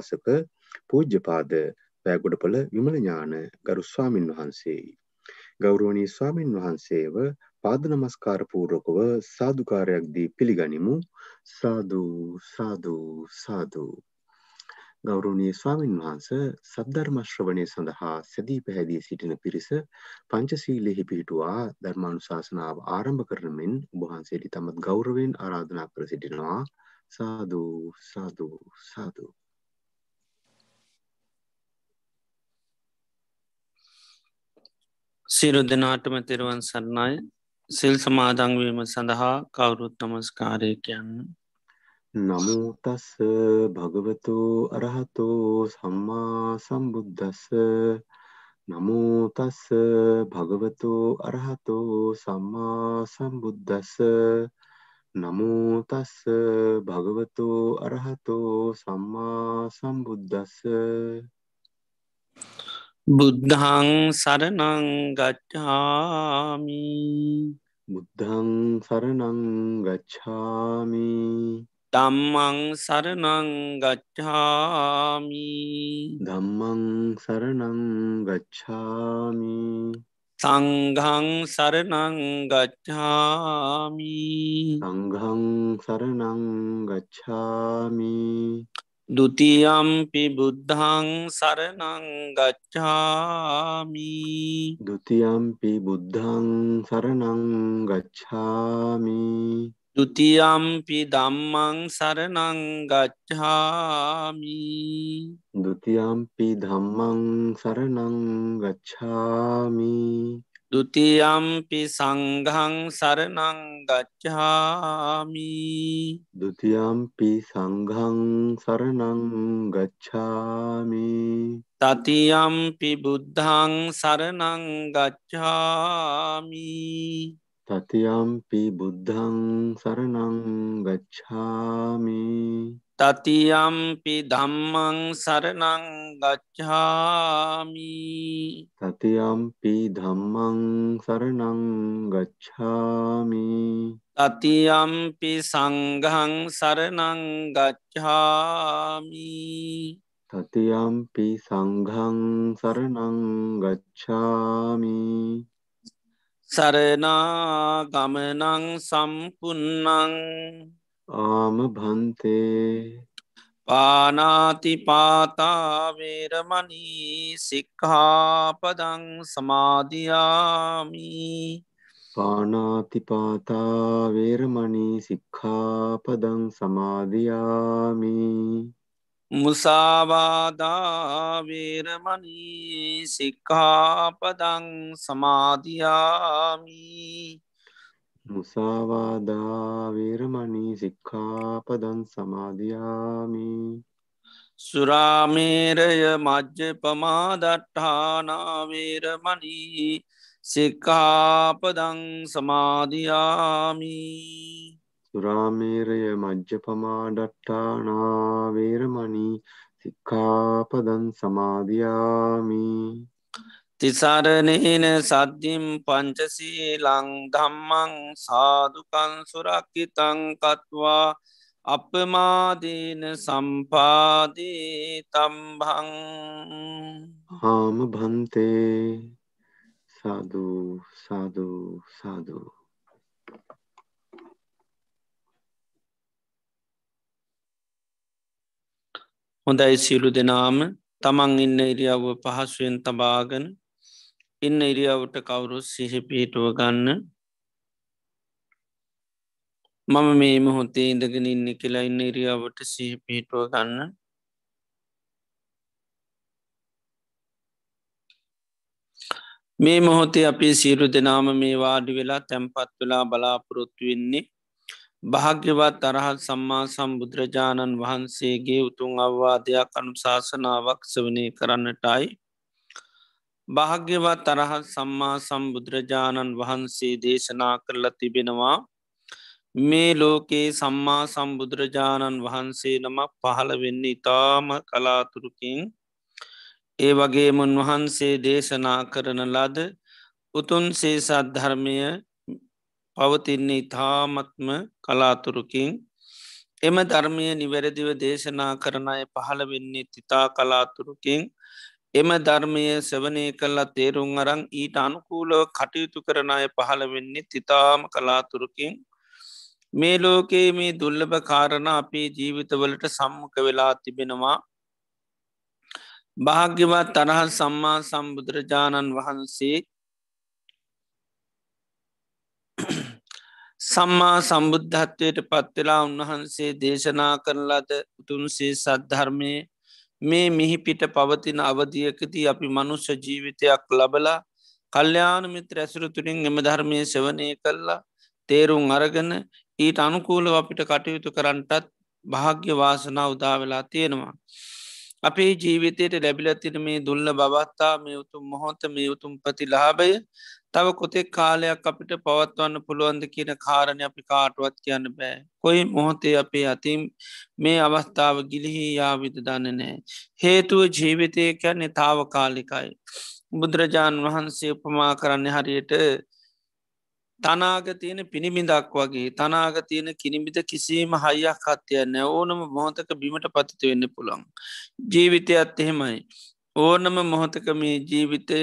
උපාසක පූජ්‍යපාද වැෑගොඩපොළ විමලඥාන ගරු ස්වාමින් වහන්සේයි. ගෞරුවනී ස්වාමින් වහන්සේව පාද නමස්කාර පූර්වකව සාදුකාරයක් දී පිළිගනිමු සාදූ සාදූ සාදූ. ගෞරවනීය ස්වාමින් වහන්ස සද්ධර්මශ්‍රවණය සඳහා සැදී පැහැදී සිටින පිරිස පංචසීලෙහි පිහිටුවා ධර්මානුශාසනාව ආරම්භ කරන මෙන් උබහන්සේට තමත් ගෞරවෙන් ආරාධනා කර සිටිනවා සාදූ සාදූ සාදූ. සිරු දෙනාටම තෙරුවන් සරණයි. සිල් සමාදංවීම සඳහා කවුරුත් නමස්කාරය කියන්න. නමුතස්ස භගවතු අරහතු සම්මා සම්බුද්ධස්ස නමුතස්ස භගවතු අරහතු සම්මා සම්බුද්ධස්ස නමුතස්ස භගවතු අරහතු සම්මා සම්බුද්ධස්ස බුද්ධං සරනං ගච්ඡාමි. බුද්ධං සරනං ගච්ඡාමි. ධම්මං සරනං ගච්ඡාමි. ධම්මං සරනං ගච්ඡාමි. සංඝං සරනං ගච්ඡාමි. සංඝං සරනං ගච්ඡාමි දුතියම්පි බුද්ධං සරනංගච්ඡාමි දුතියම්පි බුද්ධං සරනංගච්ඡාමි දුතියම්පි දම්මං සරනංගච්ඡාමි දුතියම්පි ධම්මං සරනංගච්ඡාමි දුතියම්පි සංගහං සරණංගච්ඡාමි දුතියම්පි සංගහං සරණංගච්ඡාමි තතියම්පි බුද්ධං සරණංගච්ඡාමි තතියම්පි බුද්ධං සරණංගච්ඡාමි තතියම්පි ධම්මං සරණං ගච්ඡාමි තතියම්පි ධම්මං සරණං ගච්ඡාමි තතියම්පි සංඝං සරණං ගච්ඡාමි තතියම්පි සංඝං සරණං ගච්ඡාමි සරනා ගමනං සම්පන්නං ආම භන්තේ පානාතිපාතාවේරමනී සික්හාපදං සමාධයාමි පානාතිපාතා වේරමණී සික්ඛාපදං සමාදියාමි මුසාවාදාවේරමනී සික්කාපදං සමාධයාමි මුසාවාදා වේරමණී සික්ඛාපදං සමාදියාමි. සුරාමේරය මජ්්‍ය පමාදට්ඨානාවේරමනී සික්කාපදං සමාධයාමි සුරාමේරය මජ්ජපමා ඩට්ටානා වේරමණී සික්ඛාපදං සමාදියාමි තිසරණයන සද්ධිම් පංචසීලං ධම්මං සාදුකන් සුරක්කිතං කත්වා අපමාදීන සම්පාදී තම්බං හාම භන්තේ සාදු සාදු සාදු. හොඳයි සියලු දෙනාම. තමන් ඉන්න ඉරියව්ව පහසුවෙන් තබාගෙන ඉන්න ඉරියවට කවුරුත් සිහි පිහිටුව ගන්න? මම මේ මොහොතේ ඉඳගෙන ඉන්න කියලා ඉන්න ඉරියාවට සිහි පිහිටුව ගන්න. මේ මොහොතේ අපේ සියලු දෙනාම මේ වාඩි වෙලා තැන්පත් වෙලා බලාපොරොත්තු වෙන්නේ භාග්‍යවත් අරහත් සම්මා සම්බුදුරජාණන් වහන්සේගේ උතුන් අවවාදයක් අනුශාසනාවක් සවනය කරන්නටයි. භාග්‍යවත් අරහත් සම්මා සම්බුදුරජාණන් වහන්සේ දේශනා කරලා තිබෙනවා. මේ ලෝකයේ සම්මා සම්බුදුරජාණන් වහන්සේ නමක් පහළ වෙන්න ඉතාම කලාතුරකින් ඒ වගේම උන්වහන්සේ දේශනා කරන ලද උතුන් සේසත් ධර්මය පවතින්නේ ඉතාමත්ම කලාතුරකින්. එම ධර්මය නිවැරදිව දේශනා කරන අය පහළ වෙන්නේ තිතා කලාතුරකින්. එම ධර්මය සවනය කල්ලා තේරුම් අරං ඊට අනුකූලව කටයුතු කරන අය පහළ වෙන්නේ තිතාම කලාතුරකින්. මේ ලෝකයේ මේ දුල්ලභ කාරණ අපේ ජීවිතවලට සම්මක වෙලා තිබෙනවා. භාග්‍යවත් තරහල් සම්මා සම්බුදුරජාණන් වහන්සේ සම්මා සම්බුද්ධත්වයට පත්වෙලා උන්වහන්සේ දේශනා කරලාද උතුන්සේ සද්ධර්මය මේ මිහිපිට පවතින අවධියකදී අපි මනුෂ්‍ය ජීවිතයක් ලබලා කල්්‍යාන මිත්‍ර ඇසුරු තුළින් එම ධර්මය සවනය කල්ලා තේරුම් අරගන ඊට අනුකූලව අපිට කටයුතු කරන්නටත් භාග්‍ය වාසනා උදා වෙලා තියෙනවා. අපේ ජීවිතයට ලැබිලතින මේ දුල්ල බවත්තා මේ උතුම් මොහොත මේ උතුම් ප්‍රතිලාභය තව කොතෙක් කාලයක් අපිට පවත්වන්න පුළුවන්ද කියන කාරණය අපි කාටුවත් කියන්න බෑ. කොයි මොහොතේ අපේ අතින් මේ අවස්ථාව ගිලිහි යාවිත දන්න නෑ. හේතුව ජීවිතය කියන්නේ තාව කාලිකයි. බුදුරජාණන් වහන්සේ උපමා කරන්න හරියට තනාග තියෙන පිණිමිදක් වගේ තනාග තියෙන කිනිමිද කිසිීම හයියක් හත්‍යය නෑ ඕනම මොහොතක බිමට පතිත වෙන්න පුළන්. ජීවිතයත් එහෙමයි. ඕනම මොහොතක මේ ජීවිතය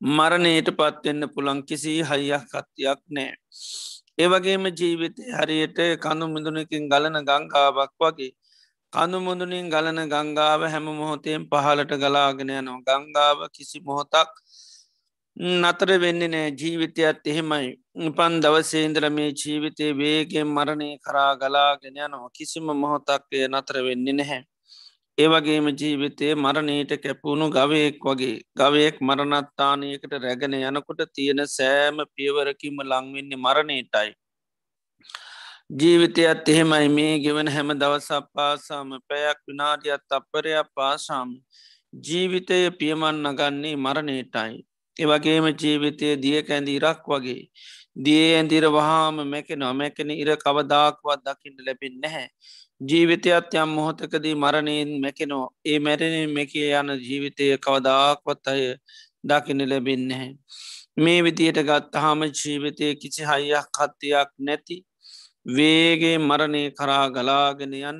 මරණයට පත්වෙන්න පුළන් කිසි හයියක් කත්තියක් නෑ. ඒවගේම ජීවිතය හරියට කඳු මිදුනකින් ගලන ගංගාවක් වගේ. කඳු මුදුනින් ගලන ගංගාව හැම මොහොතයෙන් පහලට ගලාගෙන යනවා ගංගාව කිසි මොහොතක් නතර වෙන්න නෑ ජීවිතයත් එහෙමයි උපන් දවසේන්දර මේ ජීවිතය වේගෙන් මරණය කරා ගලාගෙන යනවා කිසිම මොහොතක්ය නතර වෙන්න නැහැ. ඒවගේම ජීවිතය මරණීට කැපුණු ගවයෙක් වගේ ගවයෙක් මරණත්තානයකට රැගෙන යනකොට තියෙන සෑම පියවරකිම ලංවෙන්නේ මරණීටයි. ජීවිතයත් එහෙමයි මේ ගෙවන හැම දවසක් පාසාම පැයක් විනාඩියත් අපපරයක් පාසාම ජීවිතය පියමන් නගන්නේ මරණීටයි. ඒවගේම ජීවිතය දිය කැඳී ඉරක් වගේ. දිය ඇන්දිර වහාම මැකෙන අමැකෙන ඉර කවදාක්වත් දකිින්ට ලැබෙන් නැහැ. ජීවිතයත් යම් මොහොතකදී මරණයෙන් මැකෙනෝ ඒ මැරණින් මෙකේ යන ජීවිතය කවදාක්වත් අය දකින ලැබෙන්නේ. මේ විදියට ගත්තහාම ජීවිතය කිසි හයියක් කත්තියක් නැති වේගේ මරණය කරා ගලාගෙන යන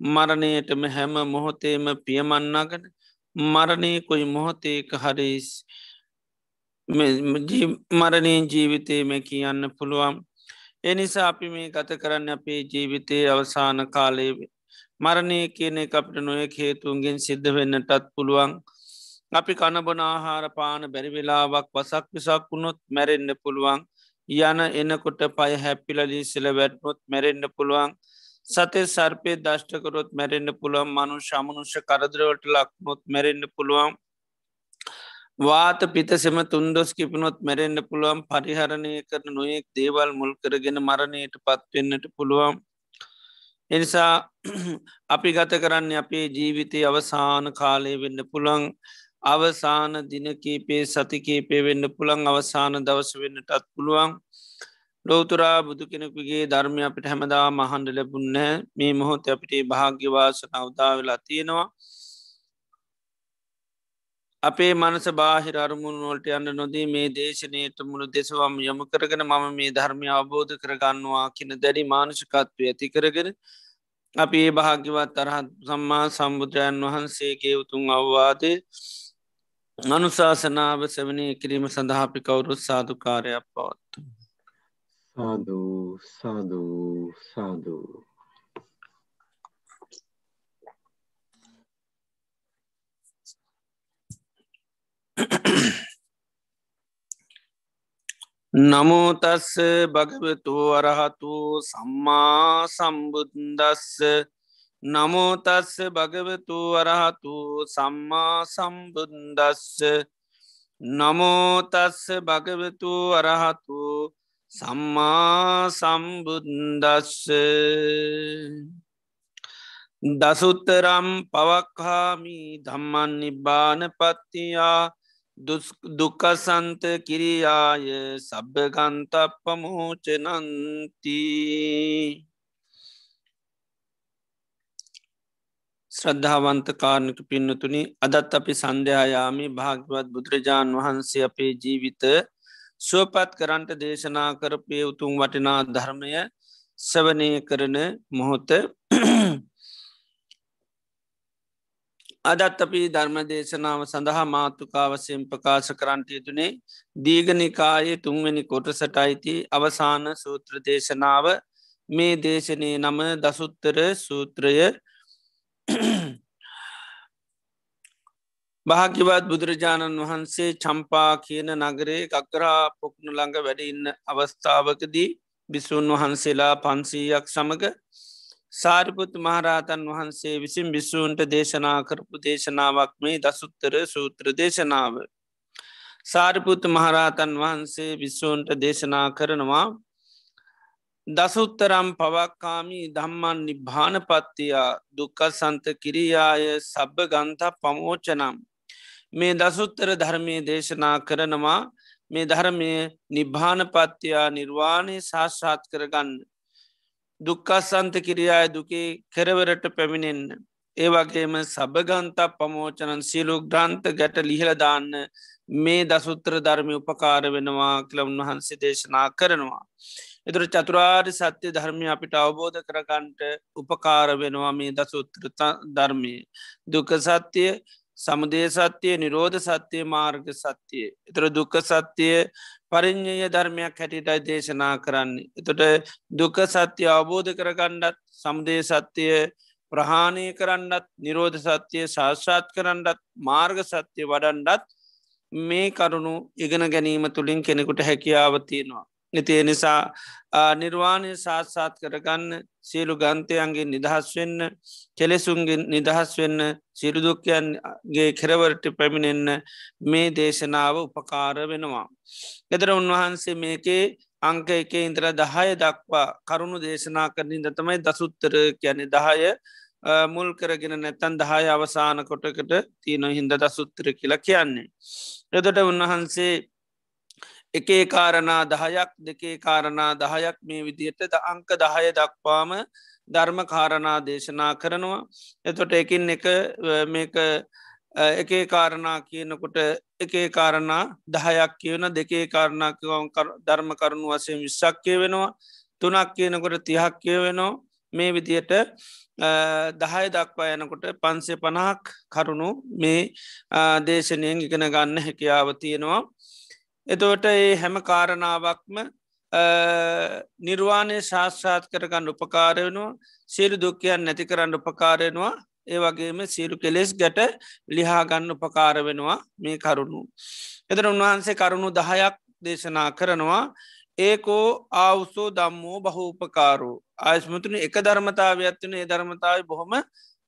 මරණයටම හැම මොහොතේම පියමන්නගෙන මරණය කොයි මොහොතේක හරිස් මරණයෙන් ජීවිතය මේ කියන්න පුළුවන් එනිසා අපි මේ ගත කරන්න අපේ ජීවිතයේ අවසාන කාලේ මරණය කියන අපට නොයෙක් හේතුන්ගෙන් සිද්ධ වෙන්නටත් පුළුවන්. අපි කණබන ආහාර පාන බැරිවෙලාවක් වසක් විසක් වුණොත් මැරෙන්න්න පුළුවන්. යන එනකොට පය හැපිලලී සිල වැටනොත් මැරෙන්න්න පුළුවන්. සතේ සර්පය දෂ්ටකරොත් මැරෙන්න්න පුළුවන්. මනු ශමනුෂ්‍ය කරදරවලට ලක්නොත් මැරෙන්න්න පුළුවන්. වාත පිතසෙම තුන්දොස් කිපනොත් මැරෙන්න්න පුළුවන් පරිහරණය කරන නොයෙක් දේවල් මුල් කරගෙන මරණයට පත්වෙන්නට පුළුවන්. එනිසා අපි ගත කරන්න අපේ ජීවිතය අවසාන කාලය වෙන්න පුළන් අවසාන දිනකීපේ සතිකීපේ වෙන්න පුළන් අවසාන දවස වෙන්නටත් පුළුවන්. ලෝතුරා බුදු කෙනෙකුගේ ධර්මය අපිට හැමදා මහන්ඩ ලැබුන්නෑ මේ මොහොත අපිට භාග්‍යවාසන අවදා වෙලා තියෙනවා. අපේ මනස බාහිර අරමුණුවලට යන්න නොදී මේ දේශනයට මුළු දෙසවම් යොමු කරගෙන මම මේ ධර්මය අවබෝධ කරගන්නවා කියන දැඩි මානුෂකත්වය ඇති කරගෙන අපි ඒ භාග්‍යවත් තරහත් සම්මා සම්බුදුරයන් වහන්සේගේ උතුන් අවවාදය අනුශාසනාව සවනය කිරීම සඳහාපි කවුරුත් සාධකාරයක් පවත්තු. සාධූ සාධූ සාධූ නමෝතස්ස භගවතු අරහතු සම්මා සම්බුද්දස්ස. නමෝතස්ස භගවතු අරහතු සම්මා සම්බුද්දස්ස. නමෝතස්ස භගවතු අරහතු සම්මා සම්බුද්දස්ස. දසුත්තරම් පවක්හාමි ධම්මන් නිබ්බාන පත්තියා දුකසන්ත කිරියාය සබ්භගන්ත පමෝචනන්ති ශ්‍රද්ධාවන්ත කාරණක පින්නතුනි අදත් අපි සන්ධ්‍යයාමි භාග්‍යවත් බුදුරජාණන් වහන්සේ අපේ ජීවිත සුවපත් කරන්ට දේශනා කරපය උතුම් වටිනා ධර්මය සවනය කරන මොහොත අදත් අපි ධර්ම දේශනාව සඳහා මාතුකාවසයෙන් ප්‍රකාශ කරන්ට යුතුනේ දීගනිකායේ තුන්වැනි කොටසට අයිති අවසාන සූත්‍ර දේශනාව. මේ දේශනය නම දසුත්තර සූත්‍රය. භාග්‍යවත් බුදුරජාණන් වහන්සේ චම්පා කියන නගරේ ගක්කරා පොක්නු ළඟ වැඩඉන්න අවස්ථාවකදී බිසූන් වහන්සේලා පන්සීයක් සමඟ සාරිපුත් මහරහතන් වහන්සේ විසින් බිස්සූන්ට දේශනා කරපු දේශනාවක් මේ දසුත්තර සූත්‍ර දේශනාව. සාරිපුත් මහරහතන් වහන්සේ විස්සූන්ට දේශනා කරනවා දසුත්තරම් පවක්කාමී දම්මන් නිභානපත්තියා දුක්ක සන්ත කිරියාය සබ්බ ගන්ත පමෝචනම් මේ දසුත්තර ධර්මය දේශනා කරනවා මේ ධර්මය නිභානපත්තියා නිර්වාණය ශාශ්ාත් කරගන්න දුක්කස්සන්ත කිරියාය දුකේ කෙරවරට පැමිණෙන්න. ඒ වගේම සබගන්තා පමෝචනන් සියලු ග්‍රන්ථ ගැට ලිහලදාන්න මේ දසුත්‍ර ධර්මය උපකාර වෙනවා කියල උන්වහන්සේ දේශනා කරනවා. එතුර චතුරාර් සත්‍ය ධර්මය අපිට අවබෝධ කරගන්ට උපකාර වෙනවා මේ දසුත්‍ර ධර්මය. දුක සත්‍යය සමුදේ සත්‍යය නිරෝධ සත්‍යය මාර්ග සත්‍යය. එතර දුක්ක සත්‍යය පරිින්්ඥය ධර්මයක් හැටිටයි දේශනා කරන්නේ. එතොට දුක සත්‍යය අවබෝධ කරගණ්ඩත් සමුදේ සත්‍යය ප්‍රහාණය කරන්නත් නිරෝධ සත්‍යය ශාශ්ාත් කරන්නත් මාර්ග සත්‍යය වඩන්ඩත් මේ කරුණු ඉගෙන ගැනීම තුළින් කෙනෙකුට හැකියාවතියෙනවා. ඉතිය නිසා නිර්වාණය සාත්සාත් කරගන්න සියලු ගන්තයන්ගේ නිදහස් වෙන්න කෙලෙසුන්ගේ නිදහස් වෙන්න සිරුදුක්කයන්ගේ කෙරවරට පැමිණෙන්න මේ දේශනාව උපකාර වෙනවා. එදර උන්වහන්සේ මේකේ අංක එක ඉන්දර දහය දක්වා කරුණු දේශනා කරනින් දතමයි දසුත්තර කියන දහය මුල් කරගෙන නැතන් දහය අවසාන කොටකට තියන හින්ද දසුත්තර කියලා කියන්නේ. එදට උන්වහන්සේ එකේ කාරණා දහයක් දෙකේ කාරණා දහයක්. මේ විදිහට ද අංක දහය දක්වාම ධර්ම කාරණා දේශනා කරනවා. එතොට එකින් එක මේක එකේ කාරණා කියනකොට එකේ කාරණා දහයක් කියවන දෙකේ කාරණාකවම් ධර්ම කරුණු වසයෙන් විශ්සක්කය වෙනවා තුනක් කියනකොට තිහක් කියවෙනවා. මේ විදියට දහය දක්වා යනකොට පන්සේ පනහක් කරුණු මේ දේශනයෙන් ඉගෙන ගන්න හැකියාව තියෙනවා. එතවට ඒ හැම කාරණාවක්ම නිර්වාණය ශාස්ත්‍රාත් කරගන්න උපකාරයනවා සියලු දුක්කයන් නැති කරන්න උපකාරයනවා ඒ වගේම සියලු කෙලෙස් ගැට ලිහාගන්න උපකාර වෙනවා මේ කරුණු. එතර උන්වහන්සේ කරුණු දහයක් දේශනා කරනවා ඒකෝ ආවුසෝ දම්මෝ බහූපකාරෝ ආයස්මතුන එක ධර්මතාවයක්ත්වන ඒ ධර්මතාව බොහොම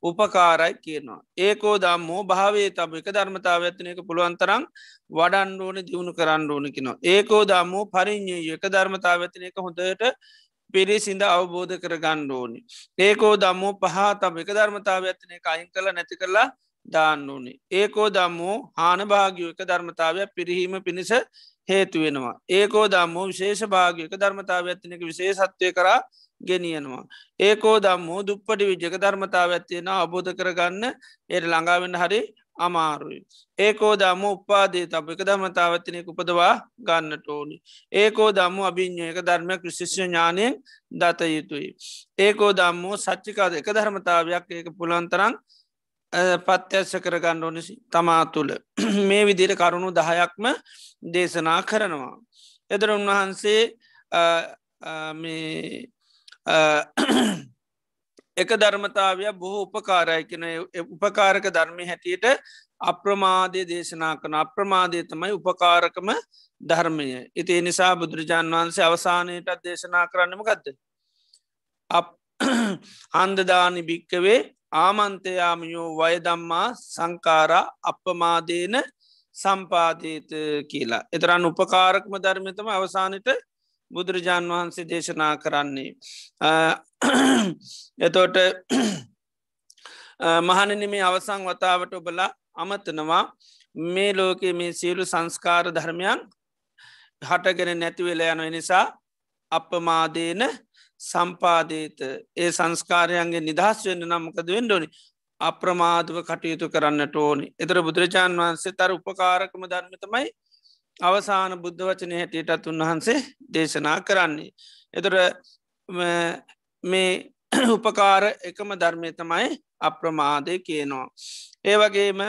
උපකාරයි කියනවා. ඒකෝ දම්මෝ භාවේ තබ එක ධර්මතාව ඇත්තන එක පුළුවන්තරම් වඩන්ඩෝන දියුණු කරන්න ඕනකිනවා. ඒකෝ දම්මෝ පරිින්්ඥය එක ධර්මතාව ඇතින එක හොඳට පිරිසිඳ අවබෝධ කර ගණ්ඩෝනි. ඒකෝ දම්මෝ පහා තම එක ධර්මතාව ඇතින එක අයින් කළ නැති කරලා දාන්න ඕනේ. ඒකෝ දම්මෝ හාන භාගියෝ එක ධර්මතාවයක් පිරිහීම පිණිස හේතු වෙනවා. ඒකෝ දම්මෝ විශේෂ භාගයක ධර්මතාව ඇතිනක විශේෂත්වය කරා ගෙනියනවා. ඒකෝ දම්මෝ දුප්පටි විජ්ජක ධර්මතාව ඇත්තියෙන අබෝධ කරගන්න එයට ළඟාවෙන්න හරි අමාරුයි. ඒකෝ දම්ම උපාදේ තබ එක ධර්මතාවත්තිනෙක උපදවා ගන්නට ඕනි. ඒකෝ දම්ම අභිං්ඥයක ධර්මයක් විශිෂ්‍ය ඥානයෙන් දත යුතුයි. ඒකෝ දම්මෝ සච්චිකාද එක ධර්මතාවයක් ඒක පුළන්තරන් පත්‍යස්ස කරගන්න ඕනිසි තමා තුළ මේ විදිර කරුණු දහයක්ම දේශනා කරනවා. එදර උන්වහන්සේ එක ධර්මතාවය බොහෝ උපකාරය කෙන උපකාරක ධර්මය හැටියට අප්‍රමාදය දේශනා කන අප්‍රමාදය තමයි උපකාරකම ධර්මය ඉති නිසා බුදුරජාණන් වහන්සේ අවසානයටත් දේශනා කරන්නම ගත්ද. හන්දදානි භික්කවේ ආමන්තයාමයෝ වයදම්මා සංකාරා අපමාදේන සම්පාදීත කියලා. එතරන් උපකාරක්ම ධර්මතම අවසානයට බුදුරජාණන් වහන්සේ දේශනා කරන්නේ. එතෝට මහනන මේ අවසං වතාවට ඔබලා අමතනවා මේ ලෝකයේ මේ සියලු සංස්කාර ධර්මයන් හටගෙන නැතිවෙල යන නිසා අපමාදේන සම්පාදීත. ඒ සංස්කාරයන්ගේ නිදහස් වෙන්න නම්කද වෙන්ඩෝනි අප්‍රමාදව කටයුතු කරන්නට ඕනි. එතර බුදුරජාණන් වහන්සේ තර උපකාරකම ධර්මතමයි අවසාන බුද්ධ වචනය හැටියටත් උන්වහන්සේ දේශනා කරන්නේ. එතර මේ උපකාර එකම ධර්මය තමයි අප්‍රමාදය කියනවා. ඒ වගේම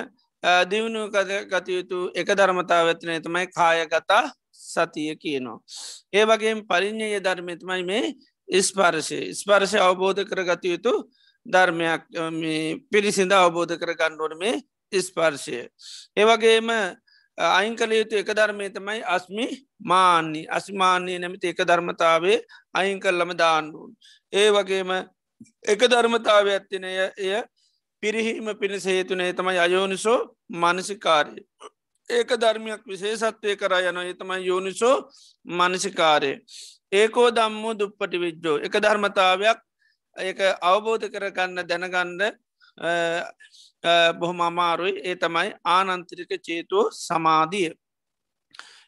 දියුණු ගතයුතු එක ධර්මතාව ඇතින තමයි කායගතා සතිය කියනවා. ඒ වගේ පරිින්්ඥය ධර්මතමයි මේ ස්පර්ශය ස්පර්ශය අවබෝධ කර ගතයුතු ධර්මයක් පිරිසිඳ අවබෝධ කර ගණ්ඩුවන මේ ස්පර්ශය. ඒවගේම අයින් කළ යුතු එක ධර්මය තමයි අස්මි මාන්‍ය අස්මාන්‍යය නැමති එක ධර්මතාවේ අයින් කරලම දාන්නුවන්. ඒ වගේම එක ධර්මතාව ඇත්තිනය එය පිරිහීම පිණිස හේතුනේ තමයි අයෝනිසෝ මනසිකාරය. ඒක ධර්මයක් විශේෂත්වය කර යන එතමයි යෝනිසෝ මනසිකාරය. ඒකෝ දම්මෝ දුප්පටි විද්ජෝ එක ධර්මතාවයක් ඒක අවබෝධ කරගන්න දැනගණ්ඩ බොහොම අමාරුයි ඒ තමයි ආනන්තරික චේතුව සමාධිය.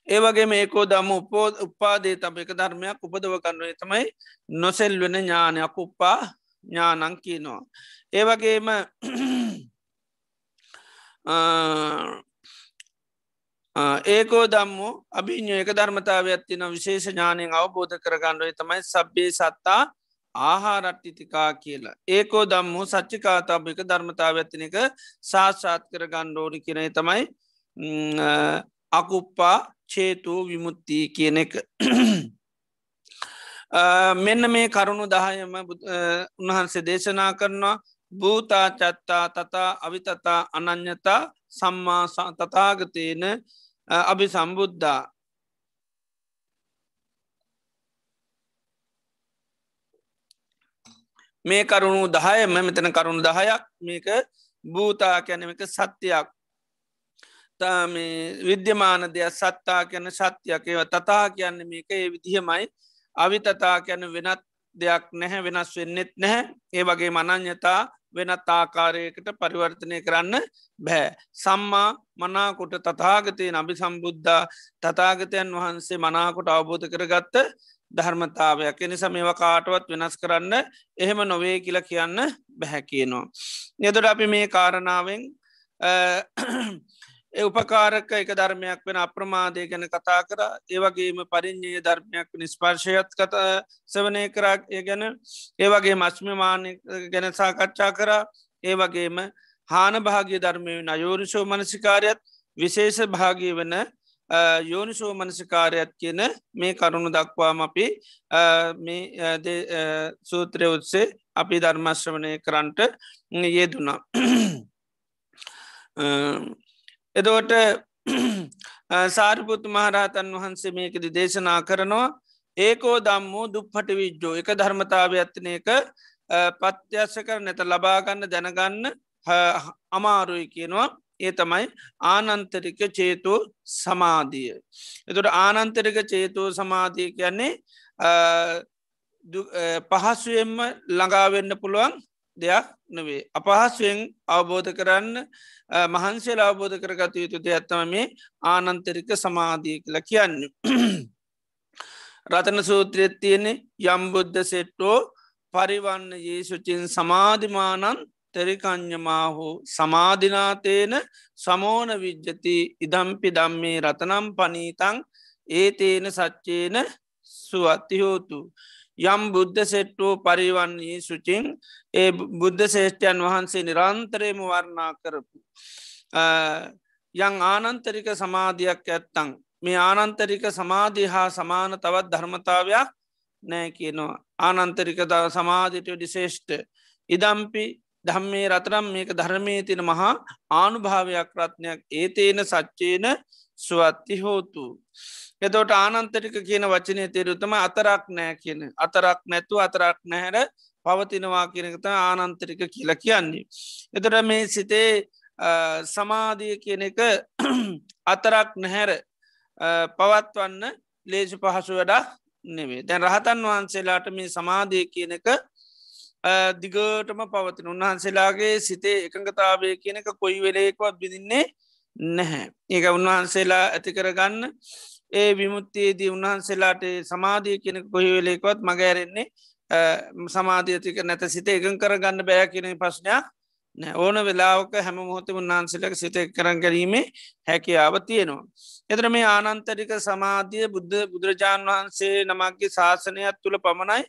ඒවගේ මේකෝ දම උපෝ උපාදේ තම එක ධර්මයක් උපදව කන්නුවේ තමයි නොසෙල් වෙන ඥානයක් උප්පා ඥානං කියනවා. ඒවගේම ඒකෝ දම්මෝ අභිඥ එක ධර්මතාව ඇත්තින විශේෂ ඥානයෙන් අවබෝධ කරගන්නුවේ තමයි සබ්බේ සත්තා ආහාරට්ටිතිකා කියලා. ඒකෝ දම්මු සච්චිකාතාභ එක ධර්මතාව ඇතින එක සාක්ෂාත් කර ගණ්ඩෝනි කියනේ තමයි අකුප්පා චේතුූ විමුත්තිී කියන එක. මෙන්න මේ කරුණු දහයම උන්වහන්සේ දේශනා කරනවා භූතා චත්තා තතා අවිතතා අනං්‍යතා සම්මා තතාගතයන අභි සම්බුද්ධා මේ කරුණු දහයම මෙතන කරුණු දහයක් මේක භූතා කැනමක සත්‍යයක්. විද්‍යමාන දෙයක් සත්තා කියන සත්‍යයකව තතා කියන්න මේක ඒ විදිහමයි. අවිතතා කියන වෙනත් දෙයක් නැහැ වෙනස් වෙන්නෙත් නැහැ. ඒ වගේ මනං්‍යතා වෙනත් ආකාරයකට පරිවර්තනය කරන්න බෑ. සම්මා මනාකොට තතාගතය නබි සම්බුද්ධ තතාගතයන් වහන්සේ මනාකොට අවබෝධ කරගත්ත ධර්මතාවයක්. එනිසා මේවා කාටවත් වෙනස් කරන්න එහෙම නොවේ කියල කියන්න බැහැ කියනවා. යදොට අපි මේ කාරණාවෙන් උපකාරක එක ධර්මයක් වෙන අප්‍රමාදය ගැන කතා කර. ඒවගේම පරිින්්ඥය ධර්මයක් නිස්පර්ශයත් කත සවනය කරා ඒ ගැන. ඒවගේ මශ්මමාන ගැන සාකච්ඡා කරා. ඒවගේම හාන භාගිය ධර්මය අයෝනිශෝ මනසිකාරයත් විශේෂ භාගී වන යෝනිසෝ මනසිකාරයත් කියන මේ කරුණු දක්වාම අපි සූත්‍රය උත්සේ අපි ධර්මශ්‍රවනය කරන්ට යෙදුනා. එදෝට සාරිපුත් මහරහතන් වහන්සේ මේකද දේශනා කරනවා ඒකෝ දම්මූ දුප්පට විජ්ජෝ එක ධර්මතාව ඇත්තන එක පත්‍යස්ස කර නැත ලබාගන්න දැනගන්න අමාරුයි කියනවා ඒ තමයි ආනන්තරික චේතෝ සමාධිය. එතුට ආනන්තරික චේතෝ සමාධිය කියන්නේ පහසුවෙන්ම ළඟාවෙන්න පුළුවන් දෙයක් නොවේ. අපහසුවෙන් අවබෝධ කරන්න මහන්සේ අවබෝධ කරගත යුතු දෙයක්ත්තම මේ ආනන්තරික සමාධිය කියල කියන්න. රතන සූත්‍රයත් තියෙන්නේ යම්බුද්ධ සෙට්ටෝ පරිවන්න ඒසුචින් සමාධිමානන් තෙරිකං්ඥමාහෝ සමාධිනාතේන සමෝන විජ්ජති ඉදම්පි දම්මේ රතනම් පනීතං ඒතේන සච්චේන සුවත්තිහෝතු. යම් බුද්ධ සෙට්ටෝ පරිවන්නේ සුචින් ඒ බුද්ධ ශේෂ්ඨයන් වහන්සේ නිරන්තරයම වර්ණා කරපු. යං ආනන්තරික සමාධයක් ඇත්තං මේ ආනන්තරික සමාධී හා සමාන තවත් ධර්මතාවයක් නෑ කියනවා ආනන්තරික සමාධිටය ඩිශේෂ්ට ඉදම්පි ධම්මේ රතරම් මේක ධර්මය තින මහා ආනුභාවයක් රත්නයක් ඒතේන සච්චේන සුවත්ති හෝතු. එතවට ආනන්තරික කියන වචනය තේරුතම අතරක් නෑ කියන අතරක් නැතු අතරක් නැහැර පවතිනවා කියනකත ආනන්තරික කියල කියන්නේ. එතට මේ සිතේ සමාධිය කියන එක අතරක් නැහැර පවත්වන්න ලේසි පහසු වැඩා නෙවේ දැන් රහතන් වහන්සේලාට මේ සමාධය කියන එක දිගටම පවතින උන්වහන්සේලාගේ සිතේ එකඟතාවය කියන එක කොයි වෙලේකවත් බිදින්නේ නැහැ. ඒක උන්වහන්සේලා ඇති කරගන්න ඒ විමුත්තයේදී උන්වහන්සේලාට සමාධය කෙනෙ කොහිවෙලෙකොත් මගෑරෙන්නේ සමාධියතික නැත සිත එකන් කරගන්න බෑ කියන ප්‍රශ්නයක් නෑ ඕන වෙලාවක හැම මොහොත උන්වහන්සේලක සිත කරන් ගැරීමේ හැකියාව තියෙනවා. එතර මේ ආනන්තරික සමාධිය බුද්ධ බුදුරජාණන් වහන්සේ නමක්ගේ ශාසනයක් තුළ පමණයි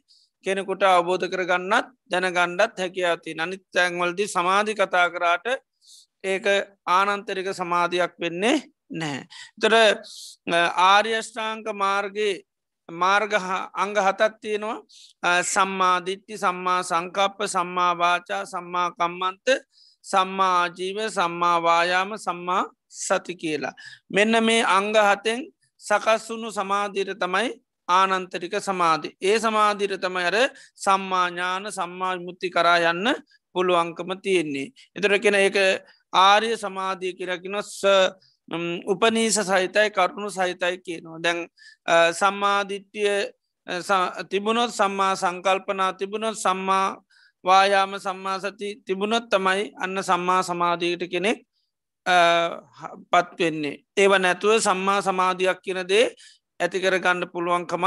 කෙනෙකුට අවබෝධ කරගන්නත් දැනගණ්ඩත් හැකියාති අනිත් තැන්වලදි සමාධි කතා කරාට ඒක ආනන්තරික සමාධයක් වෙන්නේ නෑ. තොර ආර්යෂ්ඨාංක මාර්ගයේ මාර්ග අංග හතත් තියෙනවා සම්මාධිට්ටි සම්මා සංකප්ප සම්මාවාචා සම්මා කම්මන්ත සම්මා ආජීව සම්මාවායාම සම්මා සති කියලා. මෙන්න මේ අංග හතෙන් සකස්වුණු සමාධීර තමයි ආනන්තරික සමාධි. ඒ සමාධීර තමයි අර සම්මාඥාන සම්මා මුත්ති කරා යන්න පුළුවන්කම තියෙන්නේ. එතර කෙන ඒක ආර්ය සමාධී කියරකිනොස්ස උපනීස සහිතයි කරුණු සහිතයි කියනවා. දැන් සම්මාධිට්ටිය තිබුණොත් සම්මා සංකල්පනා තිබුණොත් සම්මා වායාම සම්මා සති තිබුණොත් තමයි අන්න සම්මා සමාධීට කෙනෙක් පත්වෙන්නේ. ඒව නැතුව සම්මා සමාධයක් කියනදේ ඇතිකර ගණ්ඩ පුළුවන්කමක්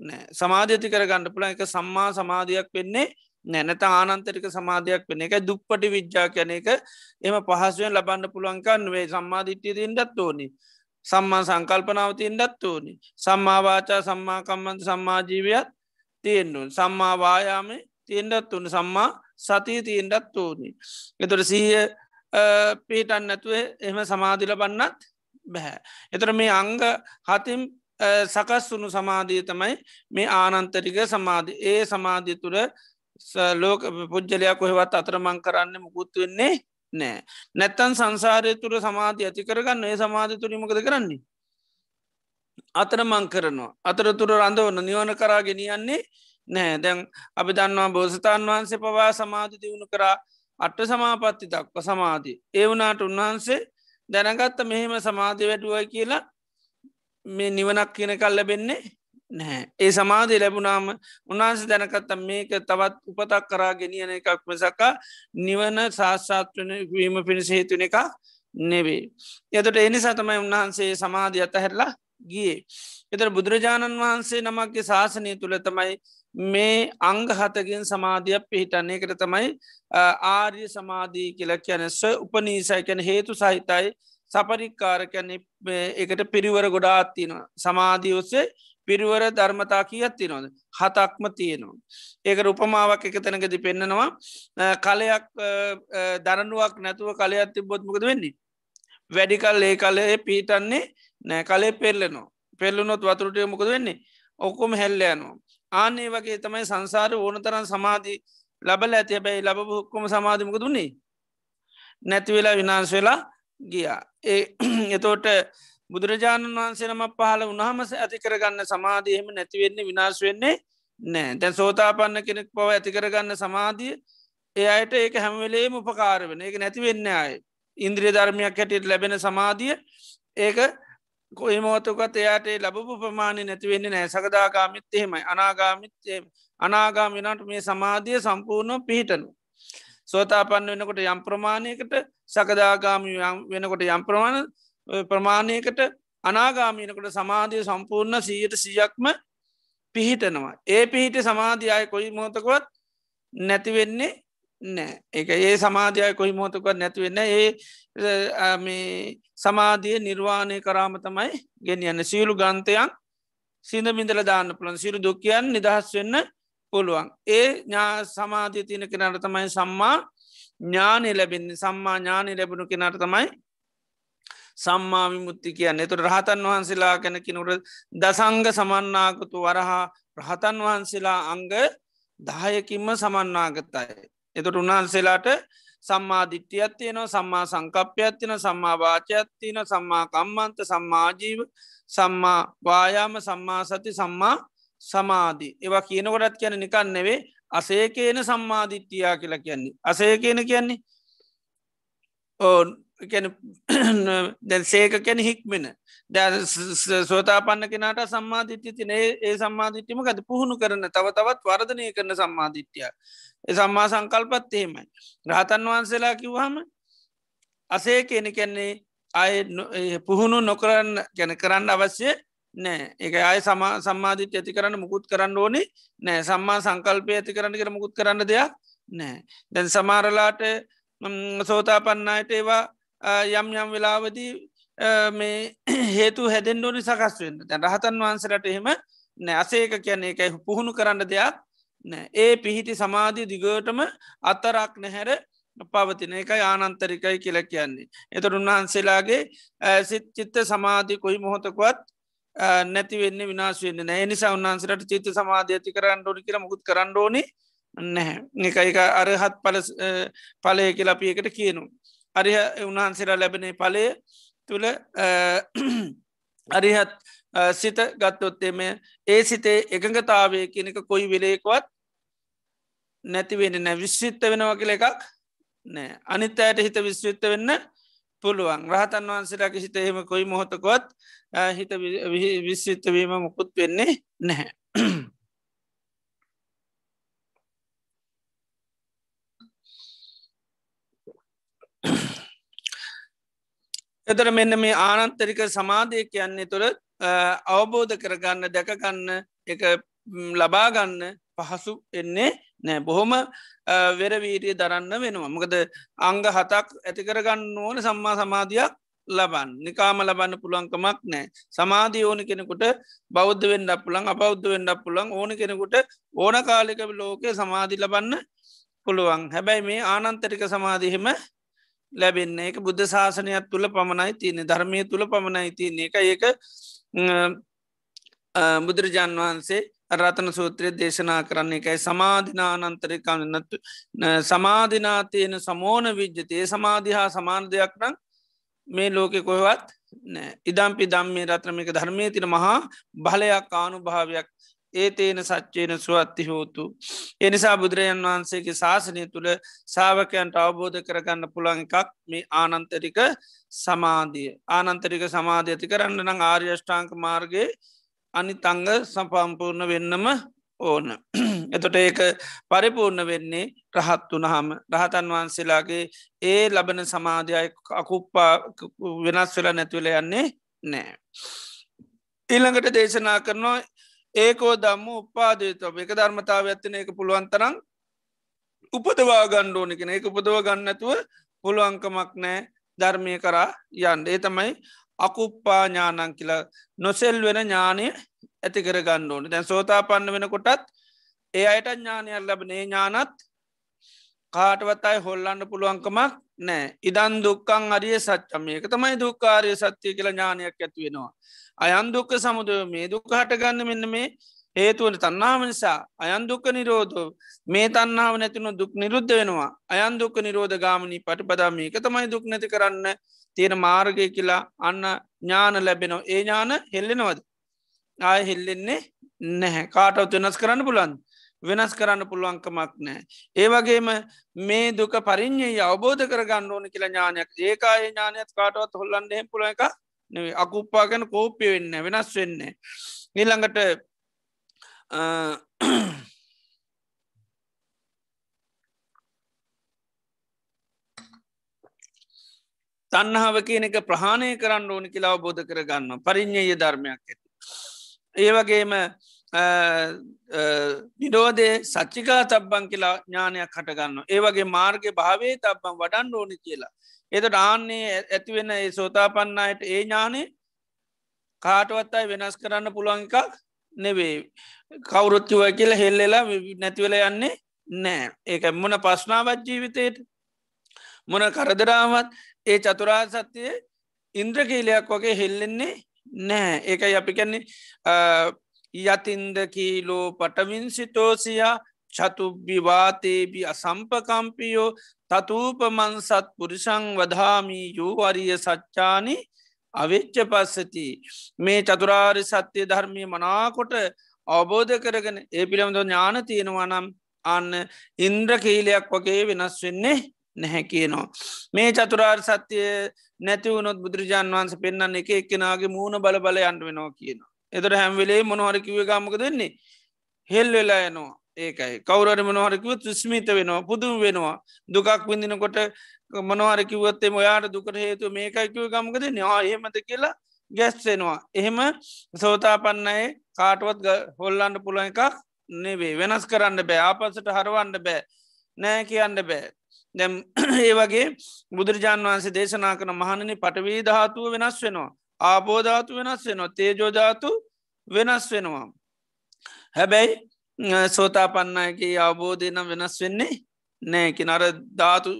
නෑ. සමාධ්‍යති කර ගණඩ පුළන් එක සම්මා සමාධයක් වෙන්නේ නැනත ආනන්තරික සමාධයක් වෙන එක දුප්පටි විද්‍යා කියන එක එම පහසුවෙන් ලබන්න පුළුවන්කන් වේ සම්මාධිට්්‍යය තින්ටත් ඕනි. සම්මා සංකල්පනාවතින්ටත් ඕනි. සම්මාවාචා සම්මාකම්මන්ත සම්මාජීවයක් තියෙන්නුන් සම්මාවායාම තියෙන්ටත් වන සම්මා සතිය තියෙන්ටත් ඕනි. එතොට සීය පීටන් නැතුවේ එහම සමාධිල බන්නත් බැහැ. එතර මේ අංග හතිම් සකස් වුණු සමාධිය තමයි මේ ආනන්තරික සමාධි ඒ සමාධිය තුළ ලෝක පුද්ජලයක් කොහෙවත් අතරමං කරන්න මුකුත් වෙන්නේ නෑ. නැත්තන් සංසාරය තුර සමාධි ඇති කරගන්න ඒ සමාධි තුරීමකද කරන්නේ. අතර මං කරනවා. අතර තුර රඳවන්න නිවන කරා ගෙනියන්නේ නෑ දැන් අපි දන්නවා බෝසතාන් වහන්සේ පවා සමාධි දියුණු කරා අට්ට සමාපත්ති දක්ව සමාධී. ඒ වනාට උන්වහන්සේ දැනගත්ත මෙහෙම සමාධි වැඩුවයි කියලා මේ නිවනක් කියන කල් ලැබෙන්නේ නැහැ. ඒ සමාධී ලැබුණාම උන්වහන්ස දැනකත්ත මේක තවත් උපතක් කරා ගෙනියන එකක් මෙසක්කා නිවන ශාස්ත්‍රාත්වන වීම පිණිස හේතුන එක නෙවේ. එතට එනිසා තමයි උන්වහන්සේ සමාධී අතහැරලා ගියේ. එතර බුදුරජාණන් වහන්සේ නමක්ගේ ශාසනය තුළ තමයි මේ අංග හතකින් සමාධයක් පිහිටන්නේ එකට තමයි ආර්ය සමාධී කියල කියැනස්ස උපනීසයි කැන හේතු සහිතයි සපරික්කාරකැන එකට පිරිවර ගොඩාත්තිනවා සමාධී ඔස්සේ පිරිවර ධර්මතා කියත් තිනොද හතක්ම තියෙනවා. ඒක උපමාවක් එක තැනකති පෙන්න්නනවා කලයක් දරනුවක් නැතුව කලයක් තිබොත්මකද වෙන්නේ. වැඩිකල් ඒ කලේ පීටන්නේ නෑ. කලේ පෙල්ලනවා පෙල්ලුනොත් වතුරටය මොකද වෙන්නේ? ඔක්කොම හැල්ලයනවා. ආනේ වගේ තමයි සංසාර ඕන තරන් සමාධී ලබල ඇති. හැබැයි ලබ හොක්කොම සමාධිමක දුන්නේ නැතිවෙලා විනාශ වෙලා ගියා. ඒ එතෝට බුදුරජාණන් වහන්සේ නම පහල උනහමස ඇති කරගන්න සමාධියහෙම නැතිවෙන්නේ විනාශ වෙන්නේ නෑ දැන් සෝතාපන්න කෙනෙක් පව ඇති කරගන්න සමාධිය ඒ අයට ඒක හැමවෙලේම උපකාර වෙන. ඒක නැති වෙන්න අය ඉන්ද්‍රිය ධර්මයක් හැටියට ලැබෙන සමාධිය ඒක කොයි මෝතකත් එයාට ලබපු ප්‍රමාණය නැතිවෙන්නේ නෑ සකදාගාමිත් එහෙමයි. අනාගාමිත් අනාගාමිනට මේ සමාධිය සම්පූර්ණ පිහිටනු. සෝතාපන්න වෙනකොට යම් ප්‍රමාණයකට සකදාගාමි වෙනකොට යම් ප්‍රමාණ ප්‍රමාණයකට අනාගාමීනකොට සමාධිය සම්පූර්ණ සීයට සියක්ම පිහිටනවා. ඒ පිහිට සමාධියය කොයි මෝතකොත් නැතිවෙන්නේ නෑ එක ඒ සමාධයයි කොහි මෝතකොත් නැතිවෙන්න ඒ සමාධිය නිර්වාණය කරාම තමයි ගෙනියන්න. සියලු ගන්තයන් සිද මිඳල දාන්න පුළන් සිරු දුකයන් නිදහස් වෙන්න පුළුවන්. ඒ ඥා සමාධිය තියන කෙනට තමයි සම්මා ඥානය ලැබෙන්නේ සම්මා ඥානය ලැබුණු කෙනට තමයි සම්මා විමුත්ති කියන්න එතුට රහතන් වහන්සේලා කැනකිනුට දසංග සමන්නාගතු වරහා රහතන් වහන්සේලා අංග දායකින්ම සමන්නාගතයි. එතුට උන්වහන්සේලාට සම්මා දිට්ටියත් තියෙනවා සම්මා සංකප්පයක් තින සම්මා වාචයක් තියන සම්මා කම්මන්ත සම්මාජීව සම්මා වායාම සම්මා සති සම්මා සමාධී. ඒවා කියනකොටත් කියන නිකන් නෙවේ අසේකේන සම්මාධිට්ටියා කියලා කියන්නේ. අසේකේන කියන්නේ? ඕ දැන් සේක කැන හික්මෙන. ද සෝතාපන්න කෙනට සම්මාධිට්්‍ය තින ඒ සම්මාධිට්‍යම ගද පුහුණු කරන තව තවත් වර්ධනය කරන සම්මාධිට්්‍යය ඒ සම්මා සංකල්පත් එහෙමයි. රහතන් වහන්සේලා කිව්හම අසේ කියන කැන්නේ අය පුහුණු නොකරන්න ගැන කරන්න අවශ්‍ය නෑ. එක අය සමා සම්මාධිට ඇති කරන්න මුකුත් කරන්න ඕනේ නෑ. සම්මා සංකල්පය ඇති කරන්න කර මුකුත් කරන්න දෙයක් නෑ. දැන් සමාරලාට සෝතාපන්නයට ඒවා යම් යම් වෙලාවදී මේ හේතු හැදෙන් ඕනි සකස් වෙන්න. තැන් රහතන් වහන්සලට එහෙම නෑ. අසේක කියන්නේ එකයි පුහුණු කරන්න දෙයක් ඒ පිහිටි සමාධී දිගටම අත්තරක් නැහැර පවතින එක ආනන්තරිකයි කියල කියන්නේ. එතට උන්වහන්සේලාගේ සිත් චිත්ත සමාධී කොයි මොහොතකොත් නැති වෙන්න විනාශ වෙන්න නෑ නිසා උන්හන්සට චිත්ත සමාධය ඇති කරන්න ඕනි කියර මුකුත් කරන්න ඕනි නැහැ. එක එක අරහත් පල පලය කියලපිය එකට කියනු. අරිහ උන්හන්සේලා ලැබෙන පලය තුළ අරිහත් සිත ගත්තොත්තේම ඒ සිතේ එකඟතාවය කියනක කොයි වෙලේකවත් නැතිවෙන නැ විශ්විත්ත වෙනවා කියල එකක් නෑ අනිත් අයට හිත විශ්විත්ත වෙන්න පුළුවන් රහතන් වහන්සේලාක හිත එහෙම කොයි මොහොතකොත් හිත විශ්විත්තවීම මුකුත් වෙන්නේ නැහැ. එතර මෙන්න මේ ආනන්තරික සමාධය කියන්නේ තුළ අවබෝධ කරගන්න දැකගන්න එක ලබාගන්න පහසු එන්නේ නෑ. බොහොම වෙරවීරිය දරන්න වෙනවා. මොකද අංග හතක් ඇතිකරගන්න ඕන සම්මා සමාධයක් ලබන් නිකාම ලබන්න පුළන්කමක් නෑ. සමාධී ඕනි කෙනෙකුට බෞද්ධ වෙන්ඩ පුළන් අපෞද්ධ වෙන්ඩ පුළන් ඕන කෙනෙකුට ඕන කාලික ලෝකය සමාධි ලබන්න පුළුවන්. හැබැයි මේ ආනන්තරික සමාධිහෙම ලැබෙන්න එක බුද්ධ ශාසනයක් තුළ පමණයි තියනෙ ධර්මය තුළ පමණයි තියන්නේ. එක ඒක බුදුරජාන් වහන්සේ රතන සූත්‍රය දේශනා කරන්නේ එකයි. සමාධනානන්තරිකන්නතු සමාධනාතියන සමෝන විජ්ජතය සමාධහා සමාන දෙයක් නම් මේ ලෝකෙ කොහවත් ඉදම්පි දම්මේ රත්‍රමික ධර්මය තින මහා බලයක් ආනු භාවයක් ඒතේන සච්චේන සුවත්ති හෝතු. එනිසා බුදුරජන් වහන්සේගේ ශාසනය තුළ සාාවකයන්ට අවබෝධ කරගන්න පුළන් එකක් මේ ආනන්තරික සමාධිය. ආනන්තරික සමාධය ඇති කරන්න නම් ආර්යෂ්ඨාංක මාර්ගයේ අනි තංග සපම්පූර්ණ වෙන්නම ඕන. එතොට ඒක පරිපූර්ණ වෙන්නේ රහත් වනහම රහතන් වහන්සේලාගේ ඒ ලබන සමාධයයි අකුප්පා වෙනස් වෙලා නැතිවල යන්නේ නෑ. ඊළඟට දේශනා කරනවා ඒකෝ දම්ම උපාදේතව එක ධර්මතාව ඇත්තන එක පුළුවන්තරම් උපදවා ගණ්ඩෝනිකෙන එක උපදව ගන්නතුව පුළුවන්කමක් නෑ ධර්මය කරා යන්ඩ ඒ තමයි අකුප්පා ඥානන් කියලා නොසෙල් වෙන ඥානය ඇති කර ගණ්ඩෝන දැන් සෝතා පන්න වෙන කොටත් ඒ අයට ඥානයක් ලබනේ ඥානත් කාටවත් අයි හොල්ලන්න පුළුවන්කමක් නෑ ඉදන් දුක්කං අරිය සච්චම එක තමයි දුක්කාරය සත්‍යය කියලා ඥානයක් ඇති වෙනවා. අයන් දුක්ක සමුදුව මේ දුක් හටගන්න මෙන්න මේ හේතුවන තන්නාව නිසා අයන්දුක්ක නිරෝධ මේ තන්නාව නැතිනු දුක් නිරුද්ධ වෙනවා. අයන්දුක්ක නිරෝධ ගාමනී පටිපදාම එක තමයි දුක් නැති කරන්න තියෙන මාර්ගය කියලා අන්න ඥාන ලැබෙනවා. ඒ ඥාන හෙල්ලෙනවද? ආය හෙල්ලෙන්නේ නැහැ. කාටවත් වෙනස් කරන්න පුලන් වෙනස් කරන්න පුළුවන්කමක් නෑ. ඒවගේම මේ දුක පරිින්්ඥයේ අවබෝධ කරගන්න ඕන කියලා ඥානයක්. ඒකාය ඥානයක් කාටවත් හොල්ලන්ඩ හෙ පුල එක අකුප්පා ගැන කෝප්පය වෙන්න වෙනස් වෙන්න. නිල්ළඟට තන්නහාව කියන එක ප්‍රහණය කරන්න ඕනි කියලා බෝධ කරගන්න පරිින්්ඥය ධර්මයක් ඇති. ඒවගේම නිරෝධය සච්චිකා තබ්බන් කියලා ඥානයක් හටගන්න. ඒවගේ මාර්ග භාවේ තබ්බන් වඩන් ඕනි කියලා. එතට ආන්නේ ඇතිවෙන ඒ සෝතාපන්නයට ඒ ඥානය කාටවත් අයි වෙනස් කරන්න පුළුවන් එකක් නෙවේ. කවුරුත්තුව කියල හෙල්ලෙලා නැතිවල යන්නේ නෑ ඒක මොන පස්නාවත් ජීවිතයට මොන කරදරාවත් ඒ චතුරා සත්‍යය ඉන්ද්‍රකීලයක් වගේ හෙල්ලෙන්නේ නෑ ඒකයි අපි කැන්නේ යතින්ද කීලෝ පටවින්සිතෝසියා චතුබ්බිවාතේබි අසම්පකම්පියෝ තතූපමන්සත් පුරිසං වදාමී යෝවරිය සච්චානි අවිච්ච පස්සති. මේ චතුරාරි සත්‍යය ධර්මය මනාකොට අවබෝධ කරගෙන ඒ පිළබඳ ඥාන තියෙනවා නම් අන්න ඉන්ද්‍රකීලයක් වගේ වෙනස් වෙන්නේ නැහැ කියනවා. මේ චතුරාර් සත්‍යය නැතිවුණොත් බුදුරජාන් වන්ස පෙන්න්න එක එක්කෙනගේ මූුණ බල බල අන්ඩ වෙනවා කියනවා. එතර හැම්වෙලේ මොනහරකිව ගමක දෙන්නේ හෙල් වෙලා යනවා. ඒකයි. කවරට මොනහරකිව තුස්මිත වෙනවා පුදුම වෙනවා. දුකක් විඳිනකොට මනවාරකිවත්තේ ඔයාට දුකට හේතු මේකයිකිව ගමකද නවා එහෙමත කියලා ගැස්සෙනවා. එහෙම සෝතාපන්නයේ කාටුවත් හොල්ලන්ඩ පුළන් එකක් නෙවේ වෙනස් කරන්න බෑ. ආපසට හරවන්න බෑ. නෑ කියන්න බෑ. දැම් ඒ වගේ බුදුරජාන් වන්සේ දේශනා කන මහණනි පටවී ධාතුව වෙනස් වෙනවා. ආබෝධාතු වෙනස් වෙනවා. තේජෝධාතු වෙනස් වෙනවා. හැබැයි සෝතා පන්නයගේ අවබෝධය නම් වෙනස් වෙන්නේ නෑකි නර ධාතු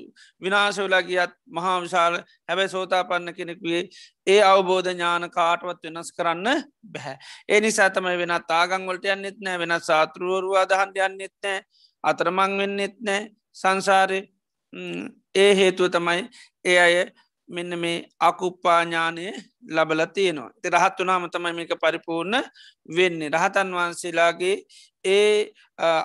විනාශවලා ගියත් මහා විශාල. හැබැයි සෝතා පන්න කෙනෙකුවේ ඒ අවබෝධ ඥාන කාටවත් වෙනස් කරන්න බැහැ. ඒ නිසා තමයි වෙන තාගංවලට යන්නෙත් නෑ. වෙන සාතෘුවරුවා දහන්ට යන්නෙත් නෑ. අතරමං වෙන්නෙත් නෑ. සංසාරය ඒ හේතුව තමයි ඒ අය මෙන්න මේ අකුප්පාඥානය ලබල තියෙනවා. ති රහත් වනාම තමයි මේක පරිපූර්ණ වෙන්නේ. රහතන් වහන්සේලාගේ ඒ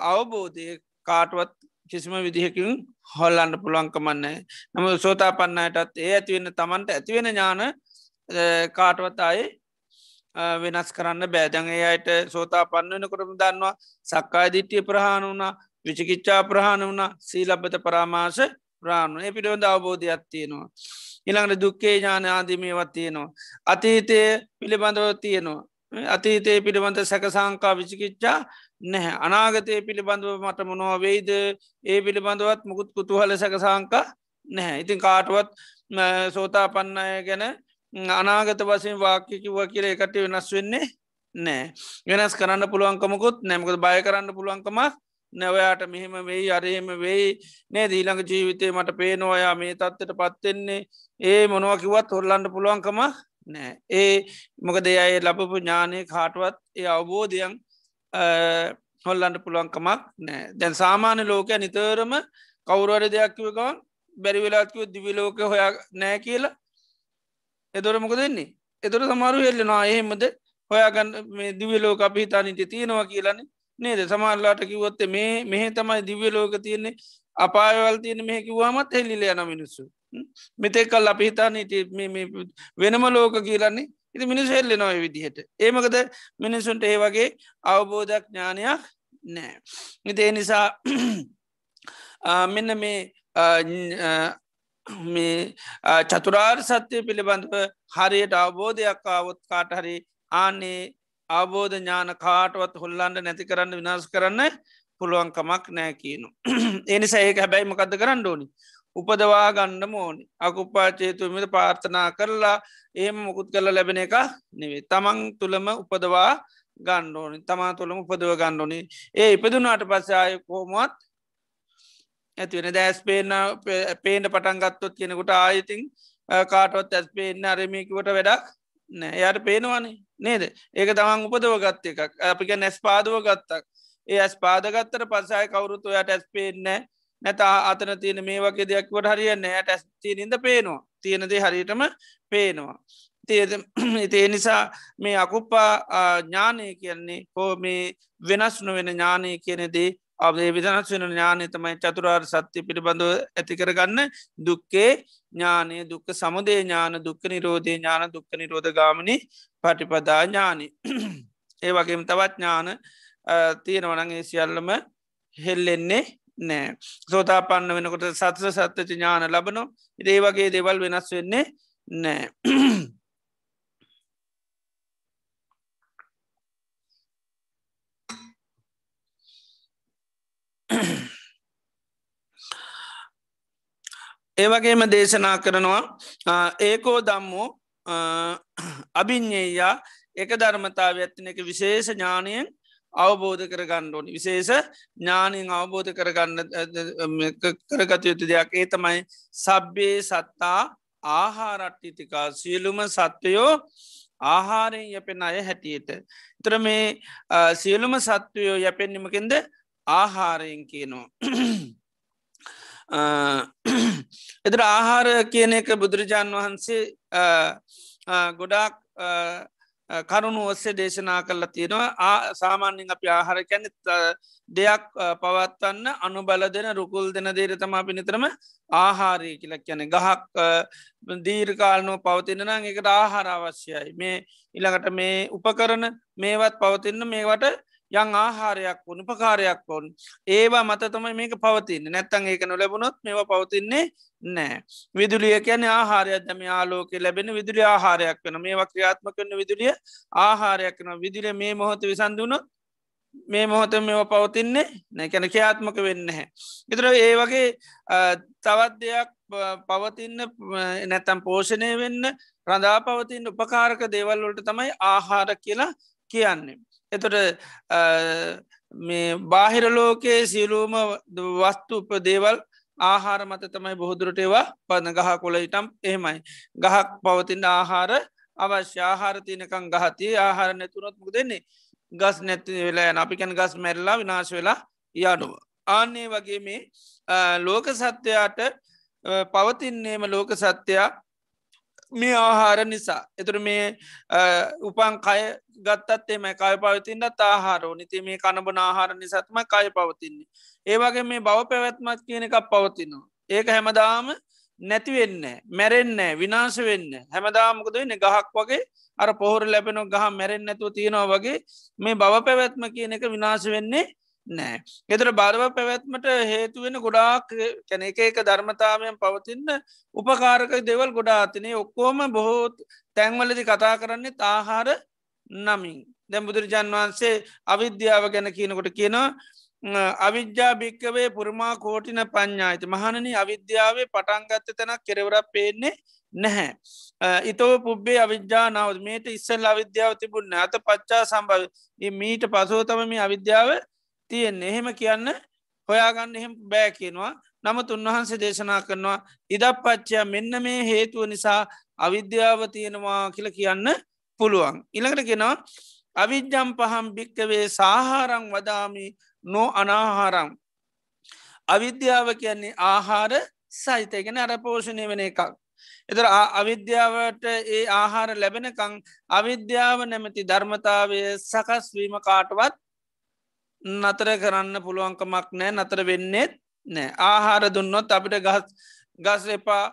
අවබෝධය කාටුවත් කිසිම විදිහකින් හොල්ලන්න පුළුවන්කමන්නේ. නම සෝතා පන්නයටත් ඒ ඇතිවෙන්න තමන්ට ඇතිවෙන ඥාන කාටවත් අයි වෙනස් කරන්න බෑදැන් ඒ අයට සෝතා පන්න වෙන කොටම දන්නවා සක්කාය දිට්ටිය ප්‍රහාණ වුණා විචිකිච්චා ප්‍රහාණ වුණා. සීලබ්බත පරාමාශ ප්‍රාණු ඒ පිළිබඳ අවබෝධයක් තියෙනවා. ඉළඟට දුක්කේ ඥාන ආදීමේවත් තියෙනවා. අතීතය පිළිබඳව තියෙනවා. අතීතයේ පිළිබඳ සැකසංකා විචිකිච්චා නැහැ. අනාගතය පිළිබඳව මට මොනව වෙයිද? ඒ පිළිබඳවත් මුකුත් කුතුහල සැකසංකා නැහැ. ඉතින් කාටුවත් සෝතා පන්නය ගැන අනාගත වසයෙන් වාක්‍යකිව කියර එකට වෙනස් වෙන්නේ නෑ වෙනස් කරන්න පුළුවන්කමකුත් නැමකද බය කරන්න පුළුවන්කමක් නැවයාට මෙහෙම වෙයි අරහෙම වෙයි. නේ දීළඟ ජීවිතය මට පේනවයා මේ තත්වට පත්වෙන්නේ ඒ මොනවකිවත් හොල්ලන්න පුළුවන්කම නෑ ඒ මොකද අය ලබපු ඥානය කාටුවත් ඒ අවබෝධයන් හොල්ලන්ට පුළුවන්කමක් නෑ දැන් සාමාන්‍ය ලෝකය නිතරම කවුරුවර දෙයක්කිවකවන් බැරිවෙලාත්කිව දිවිලෝක හොයා නෑ කියලා. එදොර මොක දෙන්නේ එතොර සමාරු එල්ලෙනවා එහෙමද? හොයාගන්න මේ දිවිලෝක අපි හිතානිට තියෙනවා කියලන්නේ නේද? සමාල්ලාට කිවොත්තේ මේ මෙහ තමයි දිව්‍ය ලෝක තියන්නේ. අපායවල් තියෙන මෙහ කිවවාමත් හෙල්ලිල යන මිනිස්සු. මෙතෙක් කල් අපි හිතානට වෙනම ලෝක කියලන්නේ ඉති මිනිස් හෙල්ල නොය විදිහට. ඒමකද මිනිසුන්ට ඒ වගේ අවබෝධයක් ඥානයක් නෑ. නිතේ නිසා මෙන්න මේ මේ චතුරාර් සත්‍යය පිළිබඳව හරියට අවබෝධයක් ආවොත් කාට හරි ආන්නේ අවබෝධ ඥාන කාටවත් හොල්ලන්ඩ නැති කරන්න විනාශ කරන්න පුළුවන්කමක් නෑ කියනු. එනිසා ඒක හැබැයි මකද කරන්න ඕනි. උපදවා ගණ්ඩ මෝනි අකුප්පාචේතුමද පාර්ථනා කරලා ඒම මොකුත් කරල ලැබෙන එක නෙවේ තමන් තුළම උපදවා ගණ්ඩෝනි තමා තුළම උපදව ගණ්ඩෝනි ඒ ඉපදුනාට පස්සාය කෝමත් ඇතිවෙන දැස් පේන පේන පටන්ගත්තොත් කෙනෙකුට ආයතින් කාටවත් ඇස් පේන්න අරමිකුවට වැඩක් නෑ යට පේනවානේ. නේද? ඒක තමන් උපදව ගත්ත එකක්. අපික නැස් පාදව ගත්තක්. ඒ ඇස් පාදගත්තර පසාය කවුරුතු යට ඇස් පේන්නෑ නැතා අතන තියෙන මේ වගේ දෙයක්වට හරියන්න ඇට ඇස් තියනින්ද පේනවා. තියෙනදේ හරියටම පේනවා. තියද ඉතිේ නිසා මේ අකුප්පා ඥානය කියන්නේ හෝ මේ වෙනස් නොවෙන ඥානය කියනෙදී අපේ විදනස් වෙන ඥානය තමයි චතුරාර් සත්‍යය පිළිබඳව ඇතිකරගන්න දුක්කේ ඥානය දුක්ක සමුදේ ඥාන දුක්ක නිරෝධය ඥාන දුක්ක නිරෝධ ගාමනි පටිපදා ඥානි. ඒ වගේම තවත් ඥාන තියෙනවනගේ සියල්ලම හෙල්ලෙන්නේ නෑ. සෝතා පන්න වෙනකොට සත්ස සත්්‍යච ඥාන ලබනො ඉදේ වගේ දෙවල් වෙනස් වෙන්නේ නෑ. ඒවගේම දේශනා කරනවා ඒකෝ දම්මෝ අභිඤ්ඥයා එක ධර්මතාව ඇත්තින එක විශේෂ ඥානයෙන් අවබෝධ කරගන්න ඕනි විශේෂ ඥානින් අවබෝධ කරගන්න කරගත යුතු දෙයක් ඒ තමයි සබ්බේ සත්තා ආහාරට්ටිතිකා සියලුම සත්වයෝ ආහාරයෙන් යැපෙන අය හැටියට. තර මේ සියලුම සත්වයෝ යැපෙන්නිමකින්ද ආහාරයෙන් කියනවා. එදර ආහාර කියන එක බුදුරජාණන් වහන්සේ ගොඩාක් කරුණු ඔස්සේ දේශනා කරලා තියෙනවා. සාමාන්‍යෙන් අපි ආහාර කැනෙ දෙයක් පවත්වන්න අනු බල දෙන රුකුල් දෙන දේර තමා පිනිතරම ආහාරය කියලක් යැන ගහක් දීර්කාලනෝ පවතින නම් එකට ආහාර අවශ්‍යයි. මේ ඉළඟට මේ උපකරන මේවත් පවතින්න මේවට යං ආහාරයක් වුණ උපකාරයක් වොන් ඒවා මත තමයි මේක පවතින්න. නැත්තන් ඒක නොලැබුණොත් මේවා පවතින්නේ නෑ විදුලිය කියන ආහාරයක්. දම ආලෝක ලැබෙන විදුලි ආහාරයක් වන මේවා ක්‍රියාත්ම කරන විදුලිය ආහාරයක් වන විදිලිය මේ මොහොත විසඳුණොත් මේ මොහොත මේවා පවතින්නේ නැකැන ක්‍යාත්මක වෙන්න හැ. එතර ඒ වගේ තවත් දෙයක් පවතින්න නැතම් පෝෂණය වෙන්න රඳා පවතින්න උපකාරක දේවල්වලට තමයි ආහාර කියලා කියන්නේ. එතොට මේ බාහිර ලෝකයේ සියලූම වස්තු උප දේවල් ආහාර මත තමයි බොහදුරටේවා පදන ගහ කොලයිටම් එහෙමයි. ගහක් පවතින්න ආහාර අවශ්‍ය. ආහාර තියනකං ගහතිය ආහාර නැතුරොත් මුක දෙන්නේ ගස් නැති වෙලා යන අපිකැන ගස් මැරලා විනාශ වෙලා යනුව. ආන්නේ වගේ මේ ලෝක සත්‍යයාට පවතින්නේම ලෝක සත්‍යයා මේ ආහාර නිසා. එතුර මේ උපන් කය ගත්තත් එම කය පවතින්නත් ආහාරෝ නිති මේ කණබන ආහාර නිසත්ම කය පවතින්නේ. ඒවගේ මේ බව පැවැත්මත් කියන එකක් පවතිනවා. ඒක හැමදාම නැතිවෙන්න මැරෙන්න විනාශ වෙන්න හැමදාමකද වෙන්න? ගහක් වගේ අර පොහොර ලැබෙන ගහ මැරෙන් නැතුව තියෙනවා වගේ මේ බව පැවැත්ම කියන එක විනාශ වෙන්නේ නෑ. එතර බරව පැවැත්මට හේතුවෙන ගොඩාක් කැන එක එක ධර්මතාවයන් පවතින්න උපකාරක දෙවල් ගොඩාතිනේ ඔක්කෝම බොහෝත් තැන්වලදි කතා කරන්නේ තාහාර නමින්. දැම් බුදුරජාන් වහන්සේ අවිද්‍යාව ගැන කියනකොට කියනවා අවිද්‍යා භික්කවේ පුරමා කෝටින ප්ඥායිත මහනන අවිද්‍යාවේ පටන්ගත්ත තැනක් කෙරවරක් පේන්නේ නැහැ. ඉතව පුබ්බේ අවිද්‍යා නවත් මේට ඉස්සල් අවිද්‍යාව තිබුන්න අත පච්චා සම්භව. මීට පසෝතම මේ අවිද්‍යාව තියෙන්නේ. එහෙම කියන්න හොයාගන්න එහෙම බෑ කියනවා. නමුත් උන්වහන්සේ දේශනා කරනවා ඉදක් පච්චයා මෙන්න මේ හේතුව නිසා අවිද්‍යාව තියෙනවා කියල කියන්න පුළුවන්. ඉළඟට කෙනවා අවිද්‍යම් පහම් භික්කවේ සාහාරං වදාමි නෝ අනාහාරං. අවිද්‍යාව කියන්නේ ආහාර සහිතයගෙන අර පෝෂණය වෙන එකක්. එතර අවිද්‍යාවට ඒ ආහාර ලැබෙනකං අවිද්‍යාව නැමැති ධර්මතාවය සකස්වීම කාටවත් නතර කරන්න පුළුවන්කමක් නෑ නතර වෙන්නේෙත් නෑ ආහාර දුන්නොත් අපිට ගස් ගස් එපා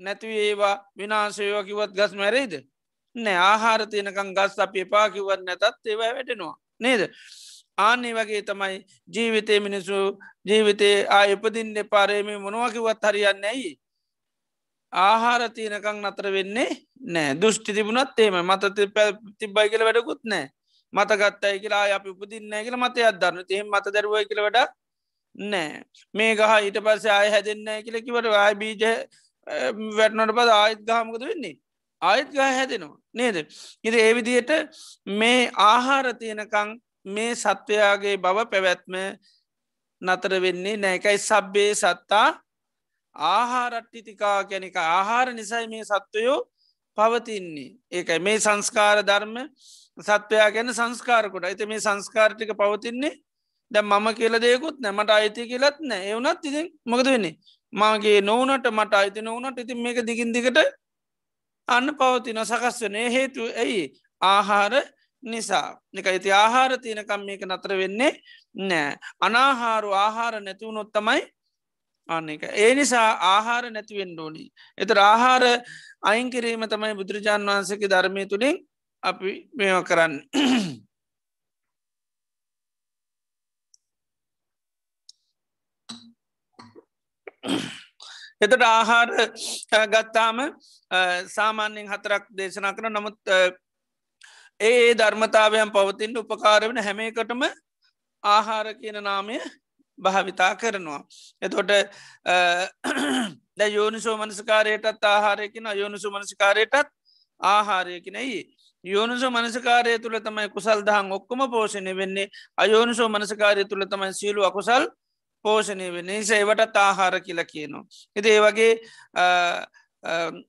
නැතිව ඒවා විනාශයවා කිවත් ගස් මැරේද නෑ ආහාර තියනකං ගස් අප එපා කිවත් නැතත් ඒවා වැටෙනවා. නේද? ආන්නේ වගේ තමයි ජීවිතය මිනිසු ජීවිතේ ආ එපදින්න පාරේම මොනවකිවත් හරියන්න ඇයි ආහාර තියනකං නතර වෙන්නේ නෑ. දුෘෂ්ටි තිබුණත් ඒම මත තිබ්බයි කියල වැඩකුත් නෑ. මතගත්තයි කියලා අප උපදින්නෑ කියල මත අදන්න එහෙම මත දරුවයි කියල වඩ නෑ. මේ ගහ ඊට පස්සේ ආය හැදෙන්න්නෑ කියලකිවට ආය බීජ වැටනොට පද ආයත් ගහමකද වෙන්නේ? ආයත් ගහ හැදෙනවා. නේද? ඉති ඒවිදියට මේ ආහාර තියෙනකං මේ සත්වයාගේ බව පැවැත්ම නතර වෙන්නේ නෑකයි සබ්බේ සත්තා ආහාරට්ටිතිකා කැනෙක ආහාර නිසයි මේ සත්වයෝ පවතින්නේ. ඒකයි. මේ සංස්කාර ධර්ම සත්වයා ගැන සංස්කාරකොට ඇත මේ සංස්කාරටික පවතින්නේ ද මම කියල දෙකුත් නැමට අයිති කියලත් නෑ එවනත් ඉතින් මොකද වෙන්නේ? මාගේ නොවනට මට අයිති නොවනට ඉතින් මේක දිගින් දිකට අන්න පවතින සකස් වනේ හේතු ඇයි? ආහාර නිසා. එක ඇති ආහාර තියනකම් මේක නතර වෙන්නේ නෑ. අනාහාරු ආහාර නැතිවුණොත් තමයි අන්න එක ඒ නිසා ආහාර නැතිවෙන් ඕනි. එත ආහාර අයිංකිරීම තමයි බුදුරජාන් වහන්සක ධර්මය තුළින් අපි මෙම කරන්න. එතට ආහාර ගත්තාම සාමාන්‍යෙන් හතරක් දේශනා කර නමුත් ඒ ධර්මතාවයන් පවතින් උපකාර වෙන හැමේකටම ආහාර කියන නාමය භාවිතා කරනවා. එතොට ද යෝනිසෝ මනස්කාරයටත් ආහාරයකින අයෝනිසු මනස්කාරයටත් ආහාරයකිනයි යෝනිසෝ මනසකාරය තුළ තමයි කුසල් දහන් ඔක්කොම පෝෂණය වෙන්නේ. අයෝනිසෝ මනසකාරය තුළ තමයි සියලු අකුසල් පෝෂණය වෙන්නේ සේවටත් ආහාර කියල කියනවා. එති ඒ වගේ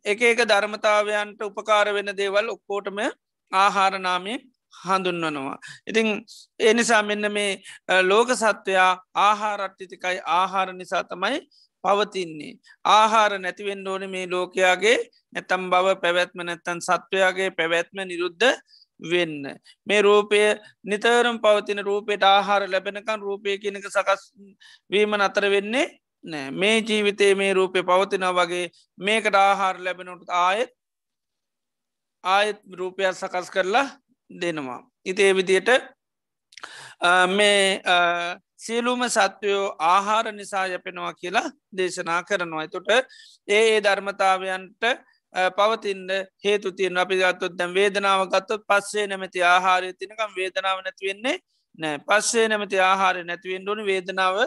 එක එක ධර්මතාවයන්ට උපකාර වෙන දේවල් ඔක්කෝටම ආහාරනාමය හඳුන්වනවා. ඉතිං එනිසා මෙන්න මේ ලෝක සත්වයා ආහාරට්ටිතිකයි ආහාර නිසා තමයි පවතින්නේ. ආහාර නැතිවෙන් ඕන මේ ලෝකයාගේ නැතම් බව පැවැත්ම නැත්තන් සත්වයාගේ පැවැත්ම නිරුද්ධ වෙන්න. මේ රූපය නිතරම් පවතින රූපයට ආහාර ලැබෙනකන් රූපය කියනක සකස් වීම නතර වෙන්නේ නෑ මේ ජීවිතේ මේ රූපය පවතින වගේ මේකට ආහාර ලැබෙනට ආයෙත් ආයෙත් රූපයක් සකස් කරලා දෙනවා. ඉතේ විදියට මේ සියලුම සත්වයෝ ආහාර නිසා යපෙනවා කියලා දේශනා කරනවා. එතුට ඒ ඒ ධර්මතාවයන්ට පවතින්ට හේතු තියෙන් අපි ගත්තොත් දැම් වේදනාව ගත්තොත් පස්සේ නැමති ආහාරය තිනකම් වේදනාව නැතිවෙන්නේ නෑ පස්සේ නැමති ආහාරය නැතිවෙන් ඕනි වේදනාව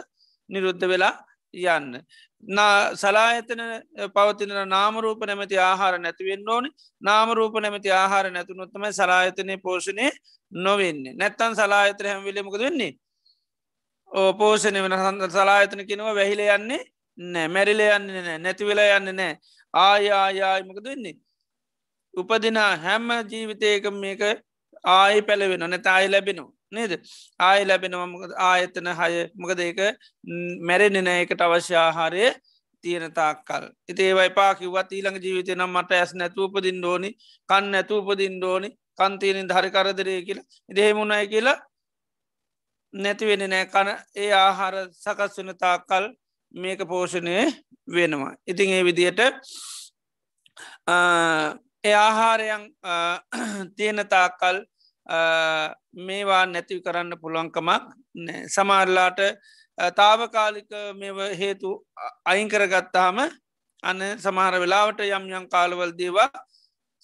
නිරුද්ධ වෙලා යන්න. සලායතන පවතින නාමරූප නැමති ආහාර නැතිවෙන්න ඕනි. නාමරූප නැමති ආහාර නැතුනොත්තම සලායතනය පෝෂණය නොවෙන්නේ. නැත්තන් සලායතර හැම්විලමකද වෙන්නේ? පෝෂණය වෙන සඳ සලායතන කෙනව වැහිල යන්නේ නෑ මැරිල යන්නේ නෑ නැතිවෙලා යන්න නෑ ආයායායමකද වෙන්නේ? උපදින හැම්ම ජීවිතයක මේක ආය පැළවෙන නැත ආය ලැබෙනවා. නේද? ආය ලැබෙනවා ආයතන හය. මොකද ඒක? මැරෙන නෑකට අවශ්‍ය ආහාරය තියෙන තාක්කල්. ඉති ඒවයි පාකිවත් ඊළඟ ජීවිතය නම් මට ඇස් නැතුූපදින් ඩෝනි කන්න ඇතුූපදින් ඩෝනි කන්තිීනින් හරි කරදරය කියලා. ඉදහෙමුණයි කියලා නැතිවෙන නෑ කන ඒ ආහාර සකස් වන තාක්කල් මේක පෝෂණය වෙනවා. ඉතින් ඒ විදියට ඒ ආහාරයන් තියෙන තාක්කල් මේවා නැති කරන්න පුළුවන්කමක් සමාරලාට තාවකාලික මේ හේතු අයිංකරගත්තාම අන්න සමහර වෙලාවට යම් යම් කාලවල් දේවා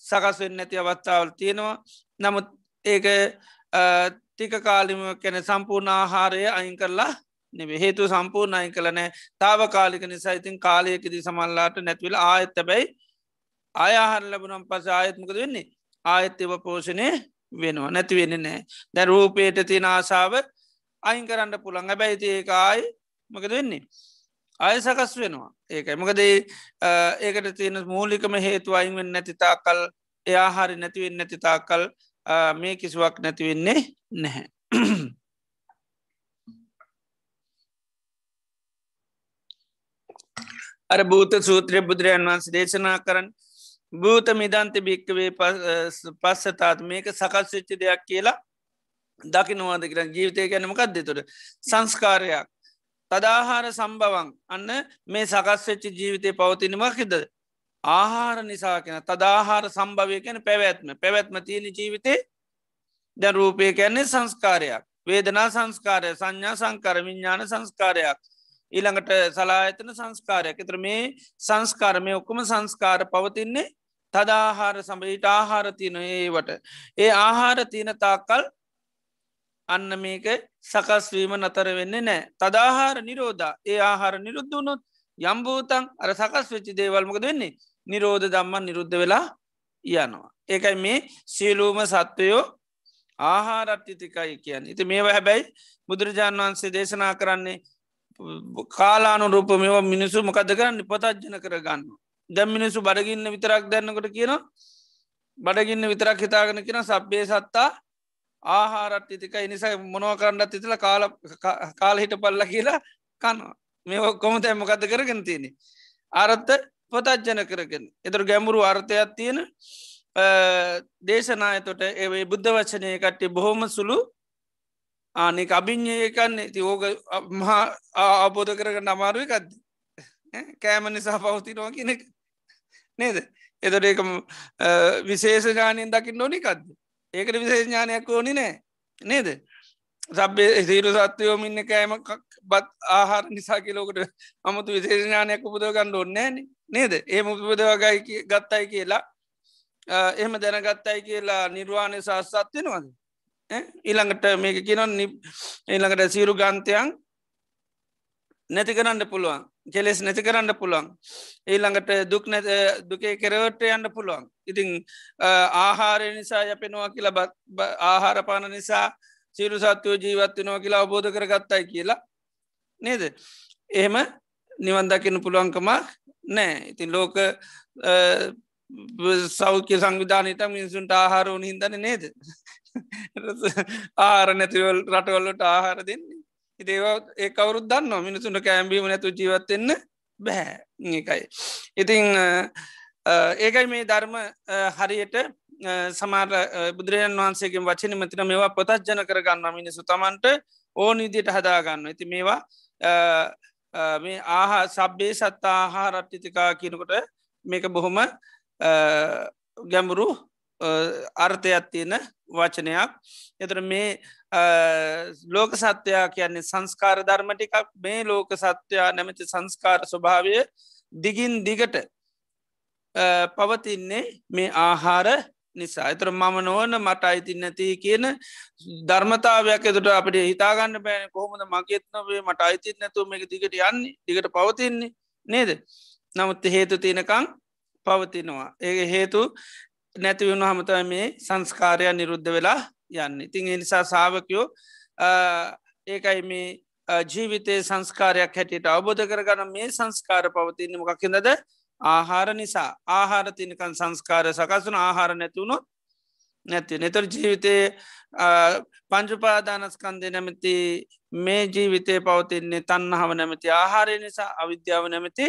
සකස් වෙන්න නැති අවස්ථාවල් තියෙනවා. නමුත් ඒක ටික කාලිම කැන සම්පූර්ණ ආහාරය අයින් කරලා නෙ හේතු සම්පූර්ණ අයින් කලනෑ තාවකාලික නිසා ඉතින් කාලයකදී සමල්ලාට නැත්විල ආයත්ත බැයි අයහර ලැබුනම් පස ආයත්මකද වෙන්නේ? ආයත් එව පෝෂණය වෙනවා. නැති වෙන්න නෑ දැ රූපේට තින ආසාාව අයින් කරන්න පුළන් ඇබැයිති ඒක ආයි මකද වෙන්නේ? අය සකස් වෙනවා. ඒකයි. මකද ඒකට තියෙන මූලිකම හේතු අයින්වෙන් නැතිතා කල් එයාහරි නැතිවෙන් නැතිතා කල් මේ කිසිවක් නැතිවෙන්නේ නැහැ. අර භූත සූත්‍රය බුදුරජන් වන්ස දේශනා කරන්න භූත මිදන්ත භික්කවේ පස්සතාත් මේක සකස් වෙච්චි දෙයක් කියලා දකිනවාද කියර ජීවිතය ගැනමකක්ද තුර සංස්කාරයක්. තදාහාර සම්බවන් අන්න මේ සකස් වෙච්චි ජීවිතය පවතිනමකිද ආහාර නිසා කියෙන තදාහාර සම්භවය කැන පැවැත්ම. පැවැත්ම තියෙන ජීවිතේ ද රූපය කැන්නේ සංස්කාරයක්. වේදනා සංස්කාරය සංඥා සංකර විඤ්ඥාන සංස්කාරයක්. ඊළඟට සලායතන සංස්කාරයක්. එතර මේ සංස්කාරමය ඔක්කොම සංස්කාර පවතින්නේ තදාහාර සම්බීට ආහාර තියන ඒවට. ඒ ආහාර තියන තාකල් අන්න මේක සකස්වීම නතර වෙන්නේ නෑ තදාහාර නිරෝධ. ඒ ආහාර නිරුද්ධ වුණොත් යම්භූතන් අර සකස් වෙච්චි දේවල්මක දෙන්නේ නිරෝධ දම්මන් නිරුද්ධ වෙලා යනවා. ඒකයි මේ සියලූම සත්වයෝ ආහාරට්ටිතිකයි කියන්න. ඉති මේව හැබැයි බුදුරජාණන් වහන්සේ දේශනා කරන්නේ කාලානු රූප මෙවා මිනිසු මොකද කරන්න? පතජ්ජන කරගන්න දැම් මිනිසු බඩගින්න විතරක් දැන්නකොට කියන බඩගින්න විතරක් හිතාගෙන කියෙන සබ්බේ සත්තා ආහාරත් ඉතික එනිසා මොනව කරන්නත් ඉතිල කාල කාල හිට පල්ල කියලා කන්න මේ කොම තැමකද කරගෙන තියෙනෙ අරත්ත පොතජ්ජන කරගෙන. එතුර ගැමුරු අර්ථයක් තියෙන දේශනායතොට ඒ බුද්ධ වචනය කට්ටේ බොහොම සුළු ආනෙක අභිං්ඥයකන්නේ ති ඕක මහා ආබෝධ කරගන්න අමාරුව එකක්ද? කෑම නිසා පවතිනවා කියනෙක් නේද? එතට ඒක විශේෂ ජානයෙන් දකිින් නොනිකක්ද ඒකට විශේෂ ඥානයක් ඕනි නෑ. නේද? සබ්බේ සීරු සත්වයෝම ඉන්න කෑම බත් ආහාර නිසා කිලෝකට අමුතු විශේෂ ඥානයක් උපදව ගන්න ඕන්නෑ නේද? ඒ උපදවගයි ගත්තයි කියලා එහෙම දැනගත්තයි කියලා නිර්වාණය සාස්සත් වෙනවාද? ඊළඟට මේක කියනො ඊළඟට සීරු ගන්තයන් නැති කරන්න පුළුවන්. කෙලෙස් නැති කරන්න පුළුවන්. ඊළඟට දුක් නැ දුකේ කෙරවට යන්න පුළුවන්. ඉතිං ආහාරය නිසා යපෙනවා කියලා ආහාරපාන නිසා සිරු සත්වයෝ ජීවත්වෙනවා කියලා අවබෝධ කරගත්තයි කියලා. නේද? එහෙම නිවන්දකින්න පුළුවන්කමක් නෑ. ඉතින් ලෝක සෞඛ්‍ය සංවිධානයට මිනිසුන්ට ආහාරෝන හිදන නේද? ආර නැතිවල් රටවල්ලට ආහාර දෙන්නේ. ඉතිඒ ඒ කවරුත් දන්න මිනිසුන්ට කෑම්බීම නැතු ජීවත්වෙන්න බැහැ එකයි ඉතිං ඒකයි. මේ ධර්ම හරියට සමාර බුදුරජන් වහන්සේගේ වචන මතින මේවා පොතත් ජන කරගන්න මිනිසු තමන්ට ඕන විදියට හදාගන්න ඇති මේවා මේ ආහා සබ්බේ සත්තා ආහාරට්ටිතිකා කියනකොට මේක බොහොම ගැඹුරු අර්ථයක් තියෙන වචනයක්. එතර මේ ලෝක සත්‍යයා කියන්නේ සංස්කාර ධර්මටිකක් මේ ලෝක සත්‍යයා නැමති සංස්කාර ස්වභාවය දිගින් දිගට පවතින්නේ මේ ආහාර නිසා. එතර මම නොවන මට අයිති නැති කියන ධර්මතාවයක් එතුට අපට හිතාගන්න බෑන. කොහොමද මගේත්නවේ මට අයිතිත් නැතුව මේක දිගට යන්නේ දිගට පවතින්නේ නේද? නමුත් හේතු තියෙනකං පවතිනවා. ඒ හේතු නැතිවුණු හමත මේ සංස්කාරය නිරුද්ධ වෙලා යන්න. ඉතින් එනිසා සාාවකයෝ ඒකයි මේ ජීවිතයේ සංස්කාරයක් හැටියට අවබෝධ කරගන්න මේ සංස්කාර පවතින්න මොකක්කිඳද ආහාර නිසා. ආහාර තිනකන් සංස්කාර සකසුන ආහාර නැතිවුණොත් නැති නතර ජීවිතයේ පංචුපාදානස්කන්දය නැමති මේ ජීවිතය පවතින්නේ තන්නහාව නැමති ආහාරය නිසා අවිද්‍යාව නැමති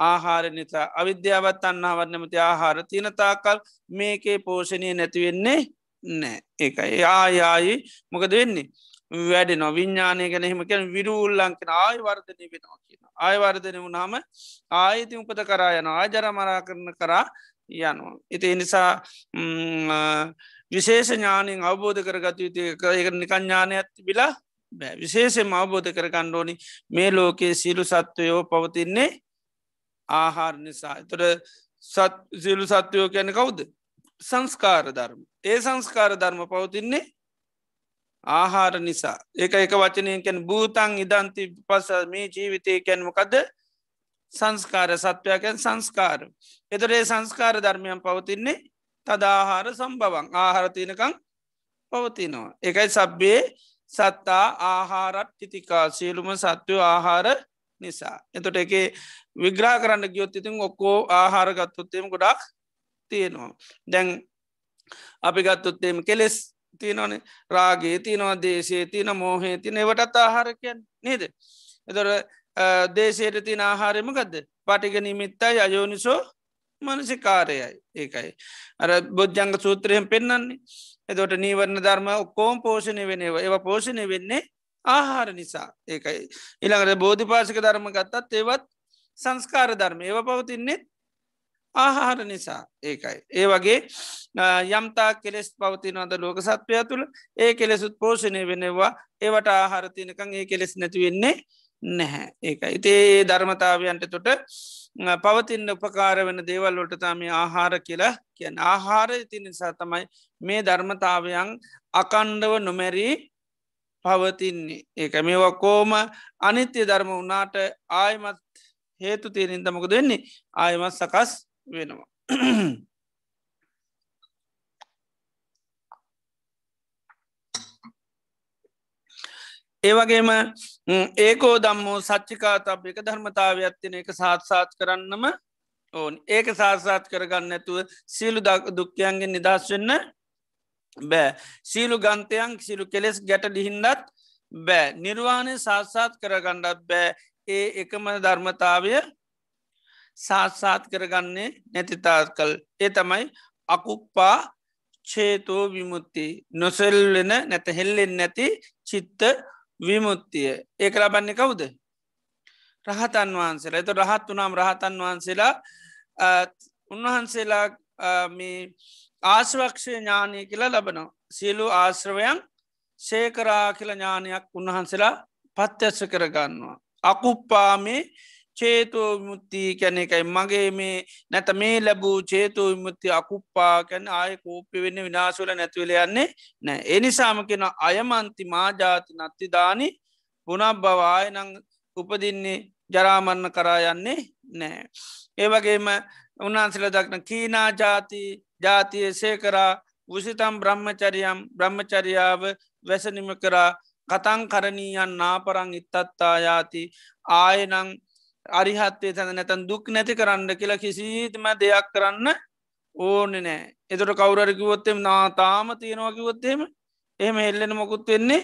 ආහාර නිසා අවිද්‍යාවත් අන්නාවත් නැමති ආහාර තියනතාකල් මේකේ පෝෂණය නැතිවෙන්නේ නෑ ඒකයි. ආයායි මොකද වෙන්නේ? වැඩෙන විඤ්ඥානය ගැන හෙමකැන විරුල්ලංකෙන ආය වර්ධනය වෙනවා කියන. ආයවර්ධනය වුණාම ආයති උපත කරා යන ආජර මරා කරන කරා යනවා. එති නිසා විශේෂ ඥානයෙන් අවබෝධ කරගත යුතු ඒක නිකඥානයක් බිලා බෑ. විශේෂෙන් අවබෝධ කර ගණ්ඩෝනි මේ ලෝකයේ සියලු සත්වයෝ පවතින්නේ ආහාර නිසා. එතොට සත් සියලු සත්වයෝ කැන කවුද? සංස්කාර ධර්ම. ඒ සංස්කාර ධර්ම පවතින්නේ ආහාර නිසා. ඒක එක වචනයකැන් භූතන් ඉදන්ති පස මේ ජීවිතය කැන්මකද සංස්කාර සත්වයකැන් සංස්කාර. එතරේ සංස්කාර ධර්මයන් පවතින්නේ තදාහාර සම්බවන් ආහාරතිනකං පවතිනවා. එකයි සබ්බේ සත්තා ආහාරත් ටිතිකා සියලුම සත්වය ආහාර නිසා. එතොට එක විග්‍රා කරන්න ගියොත් ඉතින් ඔක්කෝ ආහාර ගත්තොත්තේම ගොඩක් තියෙනවා. දැන් අපි ගත්තොත්තේම කෙලෙස් තියනවන රාගේ තියනවා දේශේ තින මෝහේ තින එවටත් ආහාරකයන් නේද. එතොර දේශයට තින ආහාරයම ගදද පටිග නිමිත්තයි අයෝනිසෝ මනසිකාරයයි ඒකයි. අර බොජ්ජංග සූත්‍රයෙන් පෙන්න්නන්නේ එතොට නීවරණ ධර්ම ඔක්කෝම් පෝෂණය වෙනව ඒව පෝෂණය වෙන්නේ ආහාර නිසා ඒකයි. ඉළඟට බෝධිපාසික ධර්ම ගත්තත් ඒවත් සංස්කාර ධර්ම. ඒව පවතින්නේ ආහාර නිසා. ඒකයි. ඒ වගේ යම්තා කෙලෙස් පවතිනවද ලෝක සත්වය තුළ? ඒ කෙලෙසුත් පෝෂණය වෙනවා. ඒවට ආහාරතිනකං ඒ කෙලෙස් නැතිවෙන්නේ නැහැ. ඒකයි. ඉතේ ධර්මතාවයන්ට තොට පවතින්න උපකාර වෙන දේවල්ලොට තම ආහාර කියලා කියන ආහාර ති නිසා තමයි මේ ධර්මතාවයන් අකණ්ඩව නොමැරී පවතින්නේ. ඒක මේවා කෝම අනිත්‍ය ධර්ම වනාට ආයමත් හේතු තීරින්ද මොක දෙන්නේ ආයමත් සකස් වෙනවා. ඒවගේම ඒකෝ දම්මෝ සච්චිකාතබ් එක ධර්මතාව ඇත්තින එක සාත්සාත් කරන්නම ඕන්. ඒක සාසාත් කරගන්න ඇතුව සීලු දුක්කයන්ගෙන් නිදස් වෙන්න බෑ. සීලු ගන්තයන් සිලු කෙලෙස් ගැට ලිහින්ඩත් බෑ. නිර්වාණය සාත්සාත් කරගණ්ඩත් බෑ. ඒ එකම ධර්මතාවය සාත්සාත් කරගන්නේ නැතිතාත් කල් ඒ තමයි අකුප්පා චේතෝ විමුත්ති නොසෙල්වෙන නැත හෙල්ලෙන් නැති චිත්ත විමුත්තිය ඒක ලබන්නේ කවුද? රහතන් වහන්සේලා. එත රහත් වනාම් රහතන් වහන්සේලා උන්වහන්සේලා ආශවක්ෂය ඥානය කියලා ලබනවා. සියලු ආශ්‍රවයන් සේකරා කියල ඥානයක් උන්වහන්සේලා පත්්‍යස්ස කරගන්නවා. අකුප්පාමේ චේතෝ විමුත්ති කැන එකයි මගේ මේ නැත මේ ලැබූ චේතෝ විමුත්ති අකුප්පා කැන ආය කෝප්පි වෙන්න විනාශවල නැතිවල යන්නේ නෑ එනිසාම කෙන අයමන්ති මාජාති නත්තිදානි පුනක් බවායනං උපදින්නේ ජරාමන්න කරා යන්නේ නෑ. ඒවගේම උන්වහන්සල දක්න කීනා ජාති ජාතිය සේකරා උසිතම් බ්‍රහ්මචරියම් බ්‍රහ්මචරියාව වැසනිම කරා කතං කරණීයන් නාපරං ඉත්තත්තායාති ආයනං අරිහත්තේ තැන නැතන් දුක් නැති කරන්න කියලා කිසිීතම දෙයක් කරන්න ඕන නෑ එතට කවුරරකිවොත්තෙම නාතාම තියෙනවාකිවොත්තේම එහෙම එල්ලෙන මොකුත් වෙන්නේ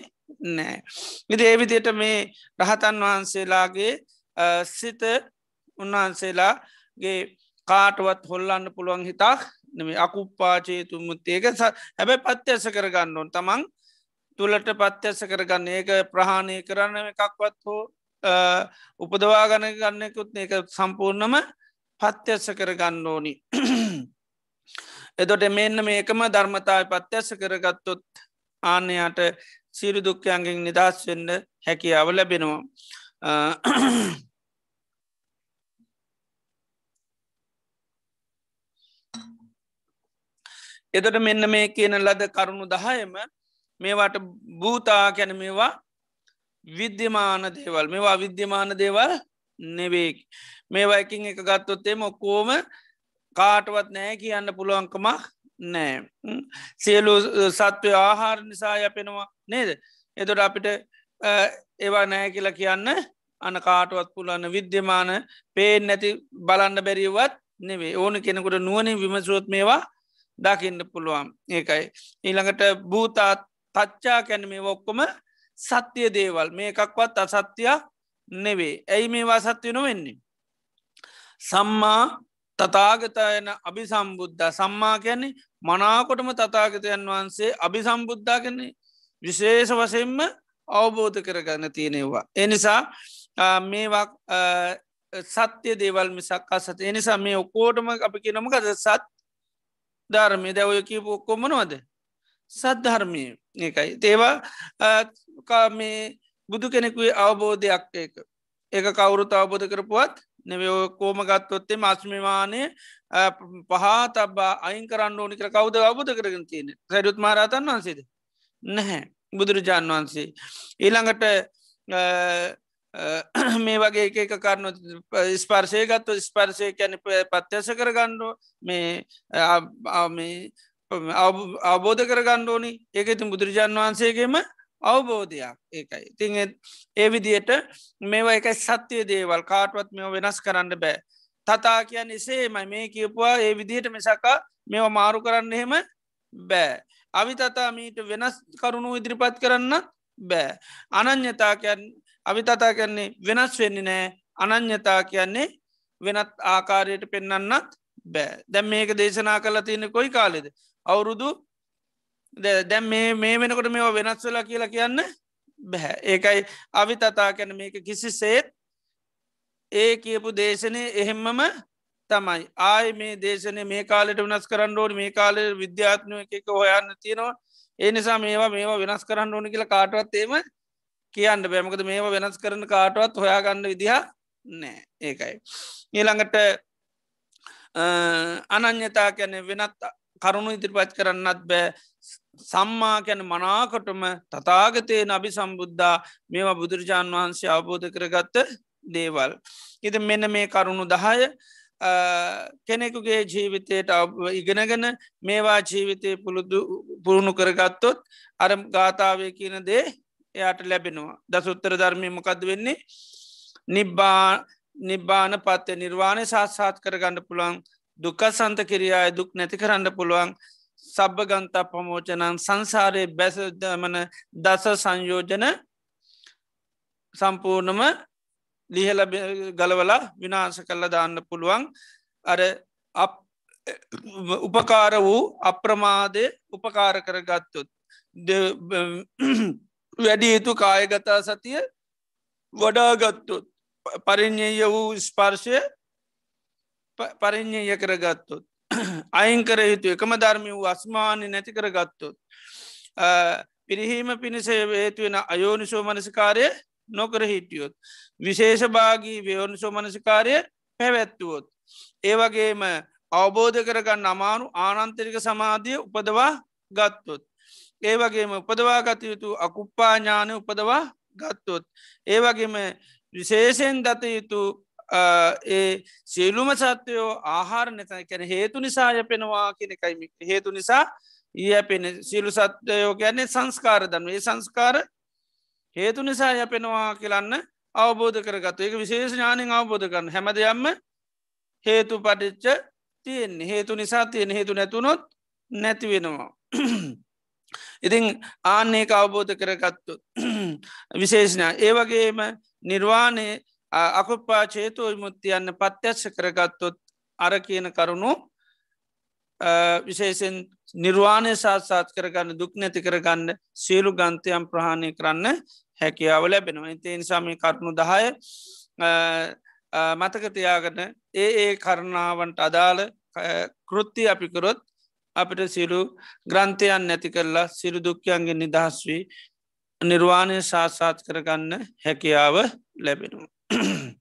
නෑ. ඉති ඒවිදියට මේ රහතන් වහන්සේලාගේ සිත උන්වහන්සේලාගේ කාටවත් හොල්ලන්න පුළුවන් හිතක් නෙම අකුප්පාචේතු මුත්තේක හැබැයි පත්්‍යස කරගන්න ඕන්. තමන් තුළට පත්්‍යස කරගන්න ඒක ප්‍රහාණය කරන්න එකක්වත් හෝ උපදවා ගණ ගන්නෙකුත් ඒක සම්පූර්ණම පත්්‍යස්ස කර ගන්න ඕනි. එදොට මෙන්න මේකම ධර්මතාව පත්්‍යස්ස කරගත්තොත් ආනයාට සිරු දුක්කයන්ගෙන් නිදස් වෙන්න හැකියාව ලැබෙනවා. එතට මෙන්න මේ කියන ලද කරුණු දහයම මේවාට භූතා කැන මේවා විද්‍යමාන දේවල්. මේවා විද්‍යමාන දේවල් නෙවේක් මේවයිකින් එක ගත්තොත්තේ මොක්කෝම කාටවත් නෑ කියන්න පුළුවන්කමක් නෑ සියලු සත්වය ආහාර නිසා යපෙනවා නේද? එතොට අපිට ඒවා නෑ කියලා කියන්න අන කාටුවත් පුලන්න විද්‍යමාන පේෙන් නැති බලන්න බැරිවත් නෙවේ ඕන කෙනෙකුට නුවනින් විමසුවොත් මේවා දකින්න පුළුවන්. ඒකයි. ඊළඟට භූතාත් තච්චා කැන මේ ඔක්කොම සත්‍යය දේවල්. මේකක්වත් අසත්‍යයක් නෙවේ ඇයි මේවා සත්‍යය නොවෙන්නේ? සම්මා තතාගතයන අභි සම්බුද්ධ සම්මා කියන්නේ මනාකොටම තතාගතයන් වහන්සේ අභි සම්බුද්ධා කන්නේ විශේෂ වසයෙන්ම අවබෝධ කරගන්න තියෙනවා. එනිසා මේවා සත්‍ය දේවල් මිසක් අසත එනිසා මේ ඔක්කෝටම අපි කියනමකද සත් ධර්මය. දැවය කියපු ඔක්කොමනවද සද්ධර්මය ඒකයි තේවා මේ බුදු කෙනෙකුේ අවබෝධයක් ඒක. ඒක කවුරුත් අවබෝධ කරපුවත් නෙව කෝම ගත්තොත්තේ මස්මිමානය පහා තබා අයින් කරන්න ඕනි කර කවුද අවබෝධ කරගෙන තියෙන සැඩුත් මාරතන් වන්සේද නැහැ. බුදුරජාණන් වහන්සේ. ඊළඟට මේ වගේ එක කරනු ස්පර්ශය ගත්තු ස්පර්ශය කැන පත්්‍යස කරගණ්ඩු මේ අවබෝධ කරගණ්ඩ ඕනි. ඒක ඉතින් බුදුරජාන් වහන්සේගේම අවබෝධයක්. ඒකයි. ඉතිං ඒ විදියට මේවා එකයි සත්‍යය දේවල්. කාටවත් මෙ වෙනස් කරන්න බෑ. තතා කියන්න එසේමයි. මේ කියපුවා ඒ විදිහට මෙසකා මෙවා මාරු කරන්න එහෙම බෑ. අවි තතා මීට වෙනස් කරුණු ඉදිරිපත් කරන්න බෑ. අනං්‍යතාකයන් අවි තතා කියන්නේ වෙනස් වෙන්නේ නෑ. අනං්‍යතා කියන්නේ වෙනත් ආකාරයට පෙන්න්නන්නත් බෑ. දැම් මේක දේශනා කල තියෙන කොයි කාලෙද? අවුරුදු? දැම් මේ මේ වෙනකොට මේවා වෙනස් වෙලා කියලා කියන්න බැහැ ඒකයි අවි තතා කැන මේක කිසි සේත් ඒ කියපු දේශනය එහෙම්මම තමයි. ආය මේ දේශනය මේ කාලෙට වෙනස් කරන්න ඕන මේ කාලෙ විද්‍යාත්නය එකක හොයන්න තියෙනවා. ඒ නිසා මේවා මේවා වෙනස් කරන්න ඕන කියලා කාටවත් ඒම කියන්න බැමකද මේවා වෙනස් කරන කාටවත් හොයාගන්න විදිහ නෑ. ඒකයි. ඊළඟට අනං්‍යතා කැනෙ වෙනත් කරුණු ඉදිරිපත් කරන්නත් බෑ. සම්මා කැන මනාකොටම තතාගතය නබි සම්බුද්ධා මේවා බුදුරජාණන් වහන්සේ අවබෝධ කරගත්ත දේවල්. ඉති මෙන්න මේ කරුණු දහය කෙනෙකුගේ ජීවිතයට ඉගෙනගෙන මේවා ජීවිතය පුළුදු පුරුණු කරගත්තොත් අර ගාථාවය කියන දේ එයාට ලැබෙනවා. දසුත්තර ධර්මය මොකද වෙන්නේ? නිබ්බා නිබ්බාන පත්තය නිර්වාණය සාත්සාත් කරගන්න පුළන් දුක සන්ත කිරියාය දුක් නැති කරන්න පුළුවන්. සබ්භ ගන්තා පමෝචනන් සංසාරය බැසදමන දස සංයෝජන සම්පූර්ණම ලිහල ගලවලා විනාශ කල්ල දාන්න පුළුවන්. අර උපකාර වූ අප්‍රමාදය උපකාර කරගත්තුත් වැඩි යුතු කායගතා සතිය වඩාගත්තුත් පරිින්්ඥය වූ ස්පර්ශය පරිින්්ඥය කරගත්තුත් අයින් කර යුතු එකම ධර්මය වූ අස්මානය නැති කරගත්තුත් පිරිහීම පිණිසේ හේතුවෙන අයෝනිසෝ මනසිකාරය නොකර හිටියොත් විශේෂභාගී ව්‍යෝනිසෝ මනසිකාරය පැවැත්තුවොත් ඒවගේම අවබෝධ කරගන්න අමාරු ආනන්තරික සමාධිය උපදවා ගත්තොත් ඒවගේම උපදවා ගතයුතු අකුප්පාඥානය උපදවා ගත්තොත් ඒවගේම විශේෂයෙන් දත යුතු ඒ සියලුම සත්‍යයෝ ආහාර නැතන කැන හේතු නිසා යපෙනවා කෙනෙකයි හේතු නිසා ඒ පෙන සියලු සත්‍යයෝ ගැන්නේ සංස්කාර දන්න ඒ සංස්කාර හේතු නිසා යපෙනවා කියලන්න අවබෝධ කරගත්තු. ඒක විශේෂ ඥානෙන් අවබෝධ කරන්න. හැම දෙයක්ම හේතු පටිච්ච තියෙන්නේ. හේතු නිසා තියෙන. හේතු නැතුනොත් නැති වෙනවා. ඉතිං ආන්නේ අවබෝධ කරගත්තු විශේෂණ ඒවගේම නිර්වාණය අකුප්පා චේතෝ විමුත්තියන්න පත්්‍යක්ෂ කරගත්තොත් අර කියන කරුණු විශේෂෙන් නිර්වාණය සාත්සාත් කරගන්න දුක් නැති කරගන්න සියලු ගන්තයම් ප්‍රහණය කරන්න හැකියාව ලැබෙනවා ඉතින් සමි කරුණු දහය මතකතියාගන ඒ ඒ කරණාවන්ට අදාළ කෘත්ති අපිකරොත් අපිට සිරු ග්‍රන්ථයන් නැති කරලා සිරු දුක්කයන්ගේ නිදහස් වී නිර්වාණය සාත්සාත් කරගන්න හැකියාව ලැබෙනු.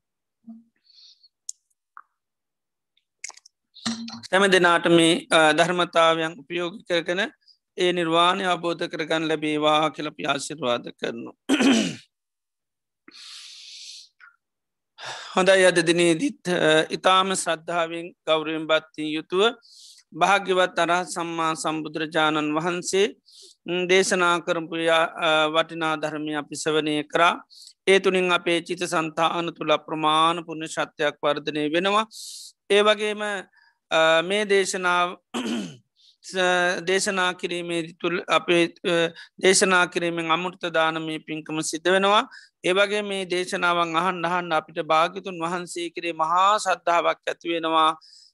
හැම දෙනාට මේ ධර්මතාවයන් උපයෝගි කරගන ඒ නිර්වාණය අබෝධ කරගන්න ලැබේවා කියලපි ආශිර්වාද කරනු. හොඳයි අද දිනේදිත් ඉතාම ශ්‍රද්ධාවෙන් ගෞරයෙන් බත්තිී යුතුව භාග්‍යවත් අරහත් සම්මා සම්බුදුරජාණන් වහන්සේ දේශනා කරපු වටිනා ධර්මය අපි සවනය කරා ඒ තුළින් අපේ චිත සන්තාන තුළ ප්‍රමාණ පුුණ ශත්‍යයක් වර්ධනය වෙනවා. ඒ වගේම මේ දේශනාව දේශනා කිරීමේ තුළ අපේ දේශනා කිරීමෙන් අමුෘත දානමේ පින්කම සිද්ධ වෙනවා. ඒවගේ මේ දේශනාවන් අහන් අහන්න අපිට භාගිතුන් වහන්සේ කරේ මහා සද්ධාවක් ඇතිවෙනවා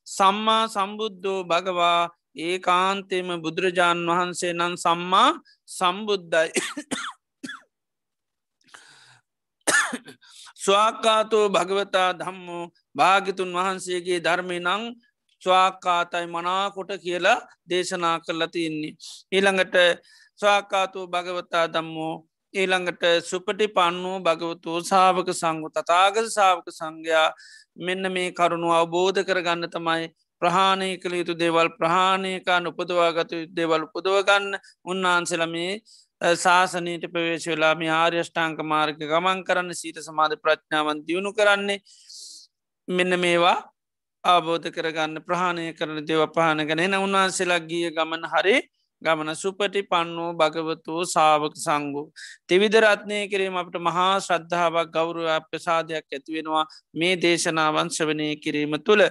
සම්මා සම්බුද්ධෝ භගවා ඒ කාන්තේම බුදුරජාණන් වහන්සේ නම් සම්මා සම්බුද්ධයි ස්වාකාතෝ භගවතා ධම්මෝ භාගිතුන් වහන්සේගේ ධර්මය නං ස්වාකාතයි මනාකොට කියලා දේශනා කරලා තින්නේ. ඊළඟට ස්වාකාතු භගවතා දම්මෝ ඊළඟට සුපටි පන්නු භගවතු සාාවක සංගු තතාගත සාාවක සංඝයා මෙන්න මේ කරුණු අවබෝධ කරගන්න තමයි ප්‍රහාණය කළ යුතු දේවල් ප්‍රහාණයකාන් උපදවාගත දේවල් උපදවගන්න උන්වහන්සලමේ ශාසනයට ප්‍රවේශ වෙලාම ආර්යෂ්ඨාංක මාර්ග ගමන් කරන්න සීට සමාධ ප්‍රඥාවන් දියුණු කරන්නේ මෙන්න මේවා ආබෝධ කරගන්න ප්‍රහණය කරන දේව පහන ගැන එන උන්වහන්සේලා ගිය ගමන හරි ගමන සුපටි පන්නෝ භගවතු සාවක සංගු. තිවිදරත්නය කිරීම අපට මහා ශ්‍රද්ධාවක් ගෞරුව ප්‍රසාධයක් ඇතිවෙනවා මේ දේශනාවන් ශ්‍රවනය කිරීම තුළ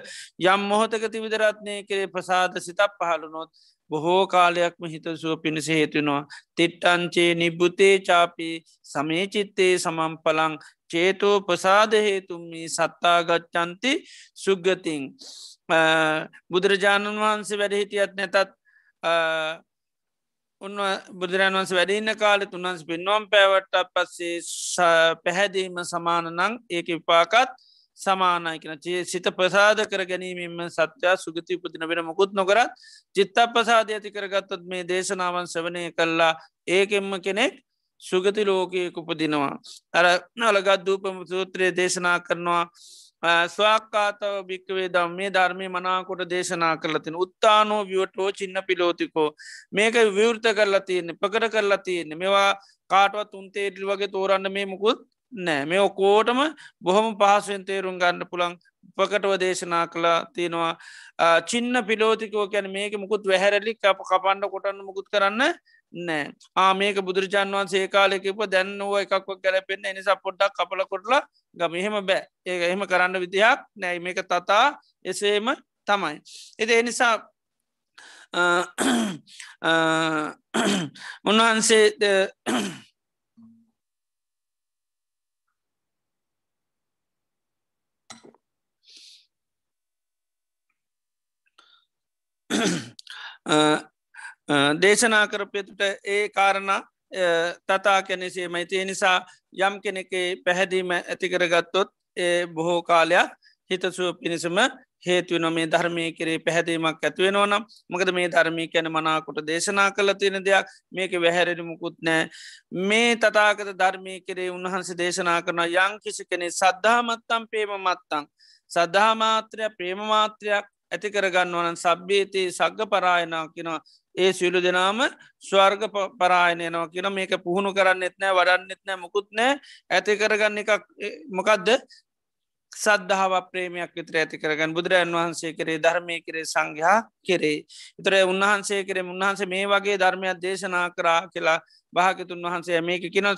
යම් මොහොතක තිවිදරත්නය කරේ ප්‍රසාද සිතක් පහළුනොත් බොහෝ කාලයක්ම හිතසුව පිණිස හේතුනවා. තිට්ටංචේ නිබ්බුතේ චාපී සමේචිත්තේ සමම්පලං චේතෝ ප්‍රසාද හේතුම්මි සත්තාගච්චන්ති සුග්ගතින් බුදුරජාණන් වහන්සේ වැඩ හිටියත් නැතත් උන්ව බුදුරන් වන්ස වැඩඉන්න කාලෙ තුන්වන්ස පින්වම් පැවට්ට පස්සේ පැහැදීම සමාන නං ඒක විපාකත් සමානයි කියෙන සිත ප්‍රසාද කර ගැනීමම සත්‍යයා සුගති පුතින වෙන මුකුත් නොකරත් චිත්ත ප්‍රසාධ ඇති කරගත්තත් මේ දේශනාවන් සවනය කල්ලා ඒකෙම්ම කෙනෙක් සුගති ලෝකයක උපදිනවා. අර නලගත් දූපම සූත්‍රයේ දේශනා කරනවා. ස්වාක්කාතව භික්කවේ දම් මේ ධර්මය මනාකොට දේශනා කරලතින උත්තානෝ වියටෝ චින්න පිලෝතිකෝ මේක විවෘත කරලා තියන්නේ පකට කරලා තියන්නේ. මේවා කාටවත් උන්තේටල් වගේ තෝරන්න මේ මුකුත් නෑ. මේ ඔකෝටම බොහොම පහසුවෙන් තේරුම් ගන්න පුළන් උපකටව දේශනා කලා තියෙනවා. චින්න පිලෝතිකෝ කැන මේක මුකුත් වැහැරලි අප කපන්ඩ කොටන්න මුකුත් කරන්න නෑ. ආමේක බුදුරජාන් වන්සේ කාලෙකප දැන්නුව එකක්ව ගැලපෙන්න්න එනිසා පොඩ්ඩක් කපල කොටලා ගම. එහෙම බෑ. ඒක එහෙම කරන්න විදිහයක් නෑ. මේක තතා එසේම තමයි. එති එනිසා උන්වහන්සේ දේශනා කරපයතුට ඒ කාරණ තතා කැනෙසේ මයිතිය නිසා යම් කෙනෙකේ පැහැදීම ඇතිකරගත්තොත් ඒ බොහෝ කාලයක් හිතසුව පිණිසම හේතුවන මේ ධර්මය කරේ පැහැදීමක් ඇත්වෙනවනම් මකද මේ ධර්මී කැන මනාකොට දේශනා කළ තියෙන දෙයක්. මේක වැහැරෙනමුකුත් නෑ මේ තතාකත ධර්මය කරේ උන්වහන්සේ දේශනා කරන යං කිසි කෙනෙ සද්ධාමත්තම් පේම මත්තං සද්ධාමාත්‍රයක් ප්‍රේමමාත්‍රයක් ඇති කරගන්නවන සබ්්‍යේතයේ සග්ග පරායනා කියෙනවා. ඒ සියලු දෙනාම ස්වර්ග පරායනයනවා කියන මේක පුහුණු කරන්න එත්නෑ වඩන්න එත්නෑ මුකුත්නෑ ඇති කරගන්න එකක් මොකක්ද සද්ධාව ප්‍රේමයක් විතර ඇති කරගන්න. බුදුරජන් වහන්සේ කරේ ධර්මය කරේ සංඝයා කෙරේ. ඉතර උන්වහන්සේ කරේ උන්වහන්සේ මේ වගේ ධර්මයක් දේශනා කරා කියලා භාගතුන් වහන්සේ මේක කියන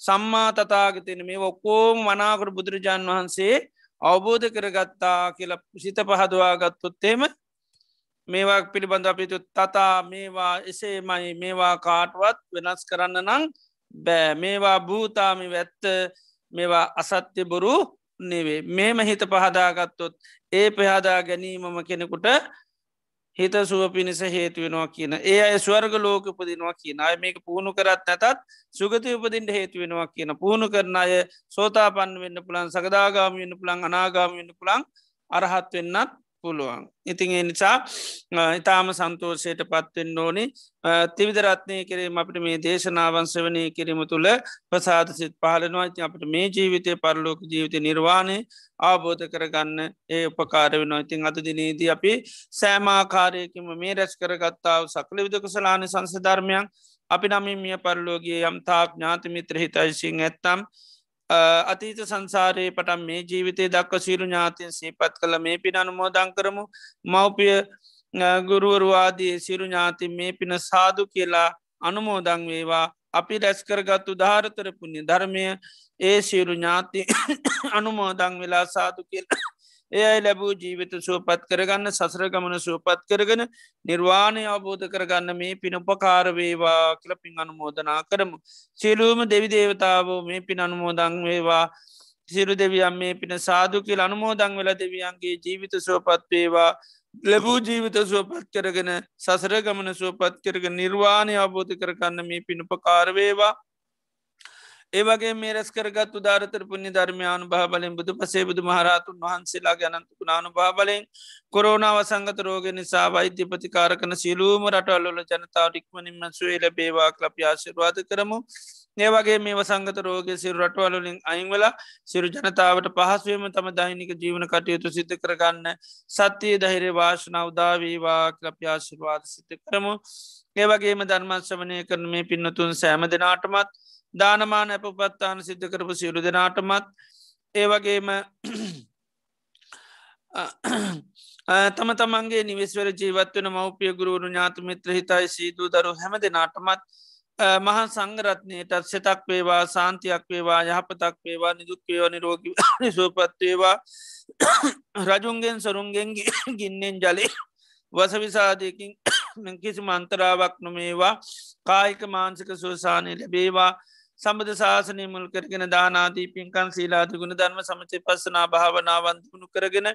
සම්මා තතාගතින මේ ඔක්කෝම වනාකට බුදුරජාණන් වහන්සේ අවබෝධ කරගත්තා කියලා සිත පහදවා ගත්තොත්තේම මේවා පිළිබඳ අපිතු තතා මේවා එසේමයි මේවා කාටවත් වෙනස් කරන්න නං බෑ. මේවා භූතාමි වැත්ත මේවා අසත්‍ය බොරු නෙවේ මේම හිත පහදාගත්තොත් ඒ පහදා ගැනීමම කෙනෙකුට හිත සුව පිණිස හේතුවෙනවා කියන ඒ අය ස්වර්ග ලෝක උපදිනවා කියන අය මේක පුහුණු කරත් නැතත් සුගති උපදින්ට හේතුවෙනවා කියන පුහුණු කරන අය සෝතා පන්න වෙන්න පුළන් සකදාගාම වන්න පුළන් අනාගාම වන්න පුළන් අරහත් වෙන්නත් පුළුවන්. ඉතින් නිසා ඉතාම සන්තෝෂයට පත්වෙන් ඕනි. තිවිදරත්නය කිරීම අපට මේ දේශනාවන්ස වනය කිරීම තුළ ප්‍රසාද සිත් පහලනවා ඉති අපට මේ ජීවිතය පරලෝක ජීවිත නිර්වාණය ආබෝධ කරගන්න ඒ උපකාර වෙන ඉතින් අද දිනේදී අපි සෑමාකාරයකම මේ රැස් කරගත්තාව සකල විදකසලාන සංසධර්මයන් අපි නමින් මිය පරලෝගේ යම් තාක් ඥාතිමිත්‍ර හිතයිසිං ඇත්තම් අතීත සංසාරයේ පටන් මේ ජීවිතය දක්ව සීරු ඥාතින් සීපත් කළ මේ පින අනුමෝදං කරමු. මව්පිය ගුරුවරවාදී සිරු ඥාති මේ පින සාදු කියලා අනුමෝදං වේවා. අපි රැස්කරගත්තු ධාරතර පුුණ්‍ය ධර්මය ඒ සිරු ඥාති අනුමෝදං වෙලා සාදු කියලා එයයි ලැබූ ජීවිත සුවපත් කරගන්න සසර ගමන සුවපත් කරගෙන නිර්වාණය අවබෝධ කරගන්න මේ පින උපකාරවේවා කලපින් අනුමෝදනා කරමු. සියලූම දෙවි දේවතාවෝ මේ පින් අනුමෝදං වේවා. සිරු දෙවියම් මේ පින සාදු කියල අනුමෝදං වෙල දෙවියන්ගේ ජීවිත සුවපත් වේවා. ලැබූ ජීවිත සුවපත් කරගෙන සසර ගමන සුවපත් කරග නිර්වාණය අවබෝධ කරගන්න මේ පිණුපකාරවේවා ඒවගේ මේ රැස් කරගත් උදාරතර පුුණි ධර්මයානු භාබලින් බුදු පසේ බුදු මහරතුන් වහන්සේලා ගැනන්තුකු නානු භාබලෙන් කොරෝනාව සංගත රෝග නිසා වෛද්‍ය ප්‍රතිකාර කන සිලූම රටවල්ලොල ජනතාව ටික්මනින්ම සුවේ ලැබේවා ලප ආශිර්වාද කරමු. ඒවගේ මේ වසංගත රෝග සිරු රටවලලින් අයිංවලා සිරු ජනතාවට පහස්වීම තම දෛනික ජීවන කටයුතු සිද්ධ කරගන්න සත්‍යය දහිර වාශන උදාවීවා ලප ආශිර්වාද සිත කරමු. ඒවගේම ධර්මශ්‍රවනය කරන මේ පින්නතුන් සෑම දෙනාටමත් දානමාන ඇප පත්තාන සිද්ධ කරපු සියලු දෙනාටමත් ඒවගේම තම තමන්ගේ නිවෙස්වර ජීවත්වන මවපිය ගුරුවරු ඥාතුමිත්‍ර හිතයි සීදූ දරු හැම දෙනාටමත් මහන් සංගරත්නයටත් සෙතක් වේවා සාන්තියක් වේවා යහපතක් වේවා නිදුක්කයෝ නිරෝග සූපත්වේවා රජුන්ගෙන් සරුන්ගෙන්ගේ ගින්නෙන් ජලේ වසවිසාදයකින් කිසි මන්තරාවක් නොමේවා. කායික මාන්සික සුවසානය ලැබේවා. සම්බධ ශාසනය මුල් කරගෙන දානාදී පින්කන් සීලාද ගුණ ධර්ම සමචය පස්සනා භාවනාවන්තුුණු කරගෙන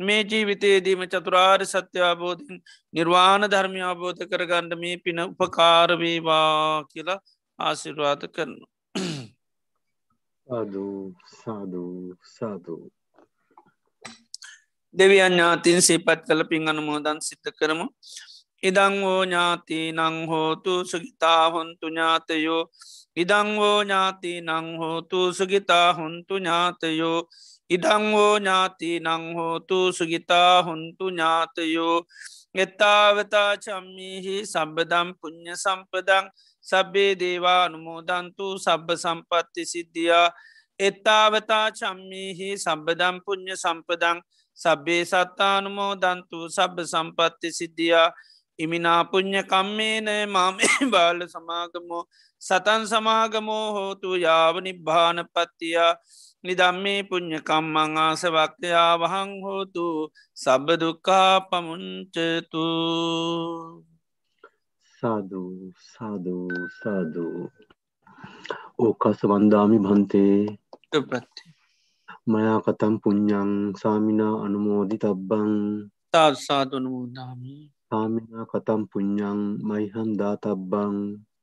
මේ ජීවිතයේදීම චතුරාර් සත්‍යාබෝධින් නිර්වාණ ධර්මය අබෝධ කරගණ්ඩ මේ පින උපකාරවේවා කියලා ආසිරවාද කරනු. සාධූ සාධූ සාධූ දෙවියන් ඥාතින් සේපත් කල පින් අනුමෝදන් සිත කරමු. ඉදං වෝ ඥාති නං හෝතු සුගිතා හොන්තු ඥාතයෝ ඉදංවෝ ඥාති නංහෝතු සුගිතා හොන්තු ඥාතයෝ. ඉඩංවෝ ඥාති නංහෝතු සුගිතා හොන්තු ඥාතයෝ. එත්තාවතා චම්මිහි සබදම් පුුණ්්‍ය සම්පදං. සබ්බේ දේවා අනුමෝදන්තු සබ්බ සම්පත්ති සිද්ධියා. එත්තාවතා චම්මිහි සබදම් පුුණ්්‍ය සම්පදං. සබ්බේ සත්තානුමෝදන්තු සබ්බ සම්පත්ති සිද්ධියා. ඉමිනාපුං්ඥ කම්මේන මාමේ බාල සමාගමෝ සතන් සමාගමෝ හෝතු යාව නිබ්භාන පත්තියා. නිදම්මේ පුං්ඥකම්මං ආසවක්තයා වහං හෝතු සබදුකා පමුංචතු. සාධූ සාධූ සාධූ ඕකස වන්දාමි භන්තේ. පත්ති මයා කතම් පුං්ඥං සාමිනා අනුමෝදි තබ්බං තාත් සාධනමුදාමී සාමිනා කතම් පුං්ඥං මයිහන් දාතබ්බං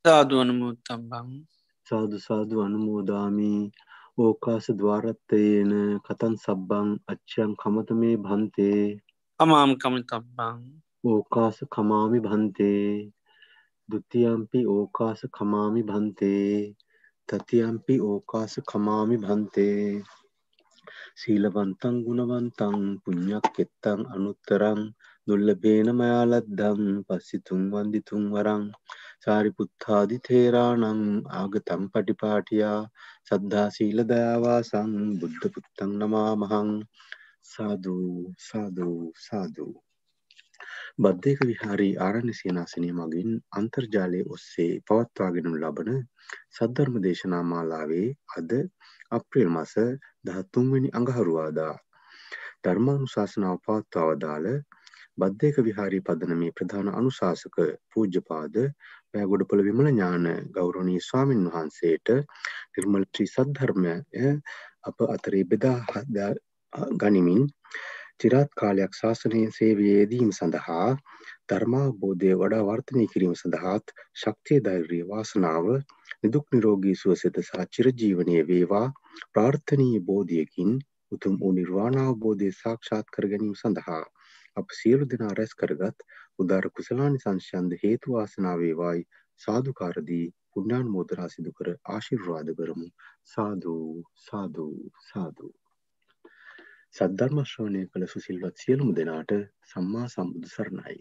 සාධුවනමුත්තබ්බං සාදු සාදු අනුමෝදාමි. ඕකාස දවාරත්තයන කතන් සබ්බං අච්චයන් කමත මේ භන්තේ. අමාම් කමිතබ්බං. ඕකාස කමාමි භන්තේ. දුතියම්පි ඕකාස කමාමි භන්තේ. තතියම්පි ඕකාස කමාමි භන්තේ. සීලවන්තං ගුණවන්තං පුඤ්ඥක් කෙත්තං අනුත්තරං දුල්ලබේන මයාලද්දම් පස්සිතුන් වන්දිතුන් වරං සාරිපුත්තාදි තේරානං ආගතම් පටිපාටියා. සද්ධා සීල දයාවාසං බුද්ධ පුත්තං නමා මහං සාධූ සාධූ සාධූ බද්ධයක විහාරී ආරණ්‍ය සේනාසනය මගින් අන්තර්ජාලය ඔස්සේ පවත්වාගෙනු ලබන සද්ධර්ම දේශනා මාලාවේ අද අප්‍රේල් මස දහත්තුන්වැනි අඟහරුවාදා. ධර්මානුශාසනාව පවත්වා වදාළ බද්ධයක විහාරී පදනමේ ප්‍රධාන අනුශාසක පූජ්‍යපාද පෑගොඩපොළ විමල ඥාන ගෞරවනීය ස්වාමින් වහන්සේට නිර්මල ශ්‍රී සද්ධර්මය අප අතරේ බෙදා ගනිමින් චිරාත් කාලයක් ශාසනයේ සේවයේ යෙදීම සඳහා ධර්මාවබෝධය වඩා වර්ධනය කිරීම සඳහාත් ශක්තිය ධෛර්යය වාසනාව නිදුක් නිරෝගී සුවසෙත සහ චිරජීවනය වේවා ප්‍රාර්ථනීය බෝධියකින් උතුම් වූ නිර්වාණාවබෝධය සාක්ෂාත් කර ගැනීම සඳහා අප සියලු දෙනා රැස් කරගත් උදාර කුසලානි සංශයන්ද හේතු වාසනා වේවායි. සාදුකාරදී පුණ්‍යානුමෝදනා සිදු කර ආශිර්වාද කරමු. සාදු සාදු සාදු. සද්ධර්ම ශ්‍රවණය කළ සුසිල්වත් සියලුම දෙනාට සම්මා සම්බුදු සරණයි.